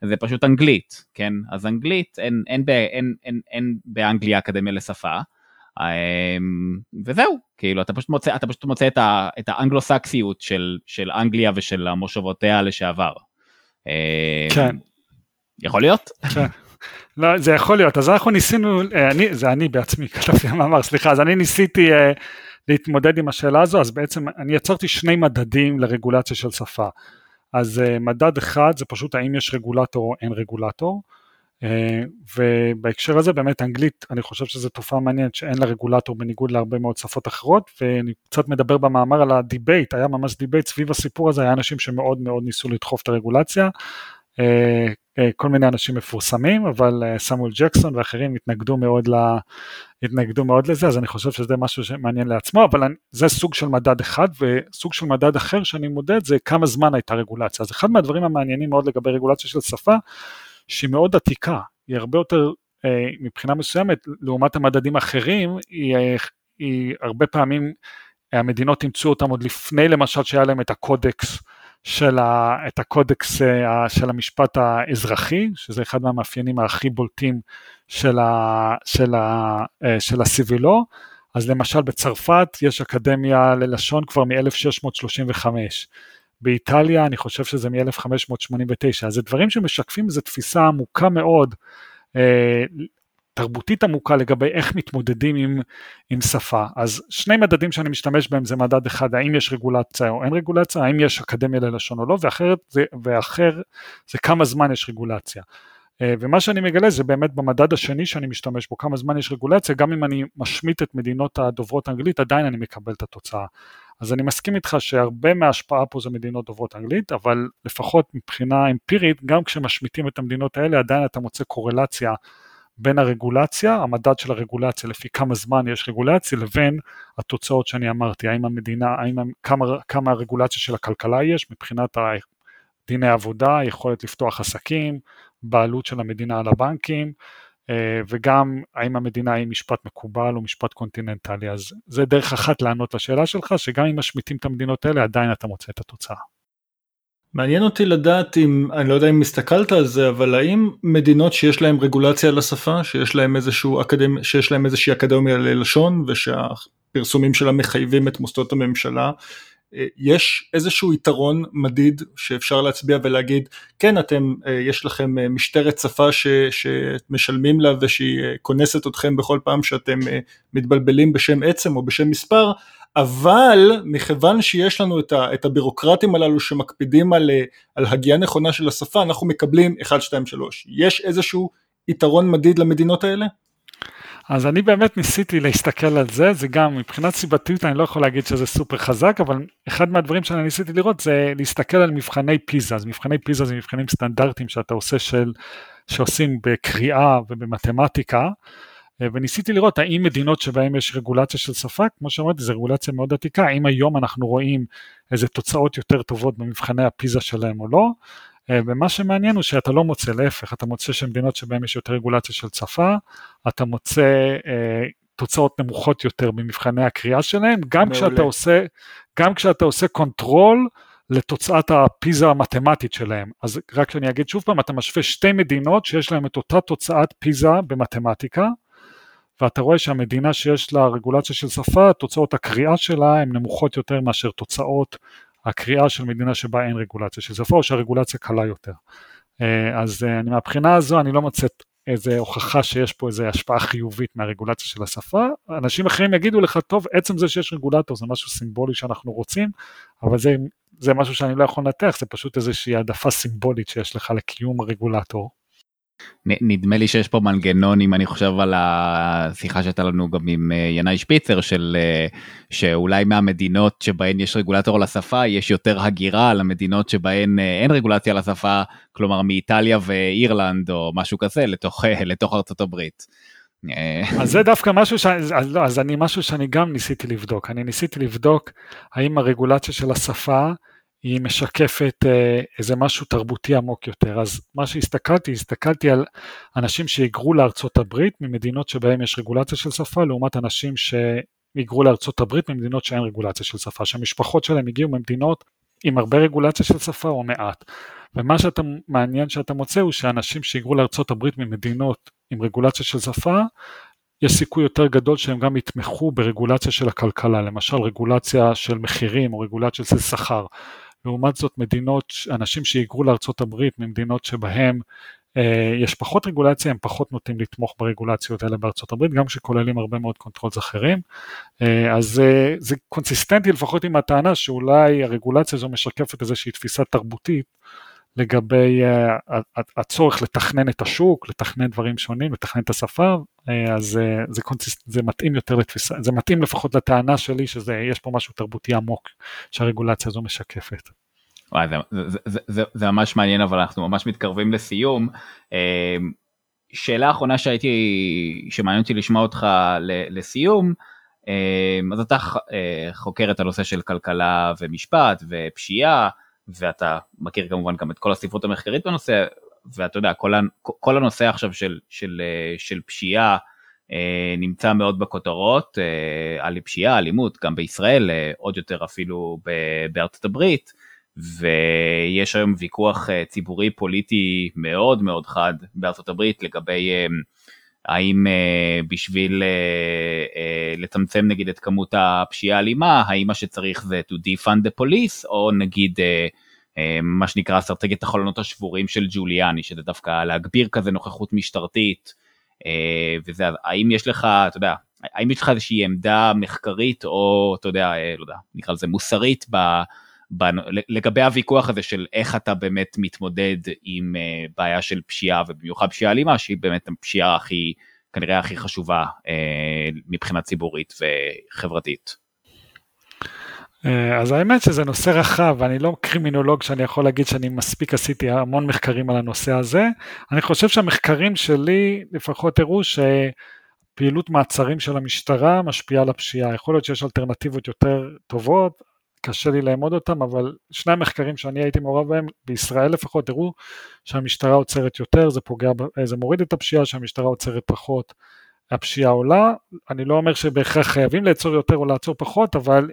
Speaker 2: זה פשוט אנגלית, כן? אז אנגלית, אין, אין, אין, אין, אין, באנגליה אקדמיה לשפה. אמ, וזהו, כאילו אתה פשוט מוצא, אתה פשוט מוצא את, ה, את האנגלו-סקסיות של, של אנגליה ושל המושבותיה לשעבר.
Speaker 1: אמ, כן.
Speaker 2: יכול להיות?
Speaker 1: כן. לא, זה יכול להיות, אז אנחנו ניסינו, אה, אני, זה אני בעצמי כתבתי מאמר, סליחה, אז אני ניסיתי uh, להתמודד עם השאלה הזו, אז בעצם אני יצרתי שני מדדים לרגולציה של שפה. אז uh, מדד אחד זה פשוט האם יש רגולטור או אין רגולטור, אה, ובהקשר הזה באמת אנגלית, אני חושב שזו תופעה מעניינת שאין לה רגולטור בניגוד להרבה מאוד שפות אחרות, ואני קצת מדבר במאמר על ה debate, היה ממש debate סביב הסיפור הזה, היה אנשים שמאוד מאוד ניסו לדחוף את הרגולציה, כל מיני אנשים מפורסמים, אבל סמואל ג'קסון ואחרים התנגדו מאוד, לה, התנגדו מאוד לזה, אז אני חושב שזה משהו שמעניין לעצמו, אבל זה סוג של מדד אחד, וסוג של מדד אחר שאני מודד זה כמה זמן הייתה רגולציה. אז אחד מהדברים המעניינים מאוד לגבי רגולציה של שפה, שהיא מאוד עתיקה, היא הרבה יותר אה, מבחינה מסוימת, לעומת המדדים האחרים, היא, אה, היא הרבה פעמים, המדינות אימצו אותם עוד לפני למשל שהיה להם את הקודקס של, ה, את הקודקס אה, של המשפט האזרחי, שזה אחד מהמאפיינים הכי בולטים של, ה, של, ה, של הסיבילו, אז למשל בצרפת יש אקדמיה ללשון כבר מ-1635. באיטליה אני חושב שזה מ-1589, אז זה דברים שמשקפים איזו תפיסה עמוקה מאוד, אה, תרבותית עמוקה לגבי איך מתמודדים עם, עם שפה. אז שני מדדים שאני משתמש בהם זה מדד אחד, האם יש רגולציה או אין רגולציה, האם יש אקדמיה ללשון או לא, ואחרת זה, ואחר זה כמה זמן יש רגולציה. אה, ומה שאני מגלה זה באמת במדד השני שאני משתמש בו, כמה זמן יש רגולציה, גם אם אני משמיט את מדינות הדוברות אנגלית, עדיין אני מקבל את התוצאה. אז אני מסכים איתך שהרבה מההשפעה פה זה מדינות דוברות אנגלית, אבל לפחות מבחינה אמפירית, גם כשמשמיטים את המדינות האלה, עדיין אתה מוצא קורלציה בין הרגולציה, המדד של הרגולציה לפי כמה זמן יש רגולציה, לבין התוצאות שאני אמרתי, האם המדינה, האם, כמה, כמה הרגולציה של הכלכלה יש מבחינת דיני עבודה, יכולת לפתוח עסקים, בעלות של המדינה על הבנקים, אה, וגם האם המדינה היא משפט מקובל או משפט קונטיננטלי, אז זה דרך אחת לענות לשאלה שלך, שגם אם משמיטים את המדינות האלה עדיין אתה מוצא את התוצאה.
Speaker 3: מעניין אותי לדעת אם, אני לא יודע אם הסתכלת על זה, אבל האם מדינות שיש להן רגולציה על השפה, שיש להן, אקדמ... שיש להן איזושהי אקדמיה ללשון ושהפרסומים שלה מחייבים את מוסדות הממשלה, יש איזשהו יתרון מדיד שאפשר להצביע ולהגיד כן אתם אה, יש לכם אה, משטרת שפה ש, שמשלמים לה ושהיא כונסת אתכם בכל פעם שאתם מתבלבלים בשם עצם או בשם מספר אבל מכיוון שיש לנו את, ה, את הבירוקרטים הללו שמקפידים על, על הגייה נכונה של השפה אנחנו מקבלים 1, 2, 3 יש איזשהו יתרון מדיד למדינות האלה?
Speaker 1: אז אני באמת ניסיתי להסתכל על זה, זה גם מבחינת סיבתיות אני לא יכול להגיד שזה סופר חזק, אבל אחד מהדברים שאני ניסיתי לראות זה להסתכל על מבחני פיזה, אז מבחני פיזה זה מבחנים סטנדרטיים שאתה עושה של שעושים בקריאה ובמתמטיקה, וניסיתי לראות האם מדינות שבהן יש רגולציה של שפה, כמו שאמרתי, זו רגולציה מאוד עתיקה, האם היום אנחנו רואים איזה תוצאות יותר טובות במבחני הפיזה שלהם או לא, ומה שמעניין הוא שאתה לא מוצא, להפך, אתה מוצא שמדינות שבהן יש יותר רגולציה של שפה, אתה מוצא אה, תוצאות נמוכות יותר במבחני הקריאה שלהם, גם כשאתה עושה, גם כשאתה עושה control לתוצאת הפיזה המתמטית שלהם. אז רק שאני אגיד שוב פעם, אתה משווה שתי מדינות שיש להן את אותה תוצאת פיזה במתמטיקה, ואתה רואה שהמדינה שיש לה רגולציה של שפה, תוצאות הקריאה שלה הן נמוכות יותר מאשר תוצאות הקריאה של מדינה שבה אין רגולציה שפה, או שהרגולציה קלה יותר. אה, אז אה, אני מהבחינה הזו אני לא מוצא איזה הוכחה שיש פה איזה השפעה חיובית מהרגולציה של השפה. אנשים אחרים יגידו לך, טוב, עצם זה שיש רגולטור זה משהו סימבולי שאנחנו רוצים, אבל זה, זה משהו שאני לא יכול לנתח, זה פשוט איזושהי העדפה סימבולית שיש לך לקיום הרגולטור.
Speaker 2: נדמה לי שיש פה מנגנון אם אני חושב על השיחה שהייתה לנו גם עם אה, ינאי שפיצר של אה, שאולי מהמדינות שבהן יש רגולטור על השפה יש יותר הגירה למדינות שבהן אה, אין רגולציה על השפה כלומר מאיטליה ואירלנד או משהו כזה לתוך לתוך ארצות הברית.
Speaker 1: אז זה דווקא משהו ש... אז, לא, אז אני משהו שאני גם ניסיתי לבדוק אני ניסיתי לבדוק האם הרגולציה של השפה היא משקפת אה, איזה משהו תרבותי עמוק יותר. אז מה שהסתכלתי, הסתכלתי על אנשים שהיגרו לארצות הברית ממדינות שבהם יש רגולציה של שפה, לעומת אנשים שהיגרו לארצות הברית ממדינות שאין רגולציה של שפה, שהמשפחות שלהם הגיעו ממדינות עם הרבה רגולציה של שפה או מעט. ומה שאתה מעניין שאתה מוצא הוא שאנשים שהיגרו לארצות הברית ממדינות עם רגולציה של שפה, יש סיכוי יותר גדול שהם גם יתמכו ברגולציה של הכלכלה, למשל רגולציה של מחירים או רגולציה של שכר. לעומת זאת מדינות, אנשים שהיגרו לארצות הברית ממדינות שבהם אה, יש פחות רגולציה, הם פחות נוטים לתמוך ברגולציות האלה בארצות הברית, גם שכוללים הרבה מאוד controls אחרים. אה, אז אה, זה קונסיסטנטי לפחות עם הטענה שאולי הרגולציה הזו משקפת איזושהי תפיסה תרבותית לגבי uh, הצורך לתכנן את השוק, לתכנן דברים שונים, לתכנן את השפה, uh, אז uh, זה, קונסיס, זה מתאים יותר לתפיסה, זה מתאים לפחות לטענה שלי שיש פה משהו תרבותי עמוק שהרגולציה הזו משקפת.
Speaker 2: וואי, זה, זה, זה, זה, זה ממש מעניין אבל אנחנו ממש מתקרבים לסיום. שאלה אחרונה שהייתי, שמעניין אותי לשמוע אותך לסיום, אז אתה חוקר את הנושא של כלכלה ומשפט ופשיעה. ואתה מכיר כמובן גם את כל הספרות המחקרית בנושא, ואתה יודע, כל, כל הנושא עכשיו של, של, של פשיעה אה, נמצא מאוד בכותרות, אה, על פשיעה, אלימות, גם בישראל, אה, עוד יותר אפילו בארצות הברית, ויש היום ויכוח ציבורי פוליטי מאוד מאוד חד בארצות הברית לגבי האם uh, בשביל uh, uh, לצמצם נגיד את כמות הפשיעה האלימה, האם מה שצריך זה to defund the police, או נגיד uh, מה שנקרא אסטרטגיית החלונות השבורים של ג'וליאני, שזה דווקא להגביר כזה נוכחות משטרתית, uh, וזה, האם יש לך, אתה יודע, האם יש לך איזושהי עמדה מחקרית, או אתה יודע, uh, לא יודע, נקרא לזה מוסרית, ב... לגבי הוויכוח הזה של איך אתה באמת מתמודד עם uh, בעיה של פשיעה ובמיוחד פשיעה אלימה שהיא באמת הפשיעה הכי כנראה הכי חשובה מבחינה ציבורית וחברתית.
Speaker 1: אה, אז האמת שזה נושא רחב, ואני לא קרימינולוג שאני יכול להגיד שאני מספיק עשיתי המון מחקרים על הנושא הזה. אני חושב שהמחקרים שלי לפחות הראו שפעילות מעצרים של המשטרה משפיעה על הפשיעה. יכול להיות שיש אלטרנטיבות יותר טובות, קשה לי לאמוד אותם, אבל שני המחקרים שאני הייתי מעורב בהם, בישראל לפחות, הראו שהמשטרה עוצרת יותר, זה פוגע, זה מוריד את הפשיעה, שהמשטרה עוצרת פחות, הפשיעה עולה. אני לא אומר שבהכרח חייבים לעצור יותר או לעצור פחות, אבל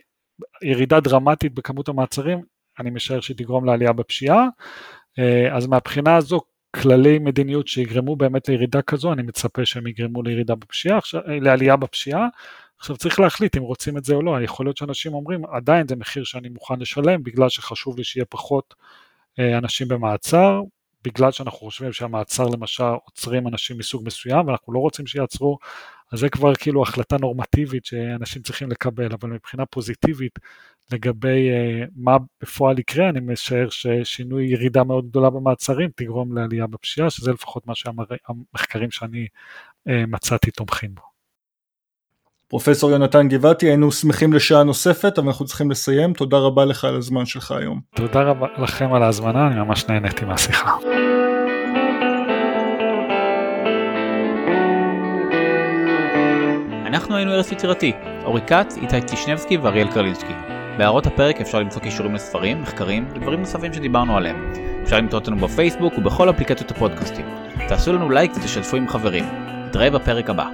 Speaker 1: ירידה דרמטית בכמות המעצרים, אני משער שהיא תגרום לעלייה בפשיעה. אה, אז מהבחינה הזו, כללי מדיניות שיגרמו באמת לירידה כזו, אני מצפה שהם יגרמו לירידה בפשיעה, לעלייה בפשיעה. עכשיו צריך להחליט אם רוצים את זה או לא, יכול להיות שאנשים אומרים עדיין זה מחיר שאני מוכן לשלם בגלל שחשוב לי שיהיה פחות אה, אנשים במעצר, בגלל שאנחנו חושבים שהמעצר למשל עוצרים אנשים מסוג מסוים ואנחנו לא רוצים שיעצרו, אז זה כבר כאילו החלטה נורמטיבית שאנשים צריכים לקבל, אבל מבחינה פוזיטיבית לגבי uh, מה בפועל יקרה, אני משער ששינוי ירידה מאוד גדולה במעצרים תגרום לעלייה בפשיעה, שזה לפחות מה שהמחקרים שאני uh, מצאתי תומכים בו.
Speaker 3: פרופסור יונתן גבעתי, היינו שמחים לשעה נוספת, אבל אנחנו צריכים לסיים. תודה רבה לך על הזמן שלך היום.
Speaker 1: תודה רבה לכם על ההזמנה, אני ממש נהניתי מהשיחה.
Speaker 2: אנחנו היינו ארץ יצירתי, אורי כץ, איתי טישנבסקי ואריאל קרלינסקי. בהערות הפרק אפשר למצוא קישורים לספרים, מחקרים ודברים נוספים שדיברנו עליהם. אפשר למצוא אותנו בפייסבוק ובכל אפליקציות הפודקאסטים. תעשו לנו לייק ותשתפו עם חברים. נתראה בפרק הבא.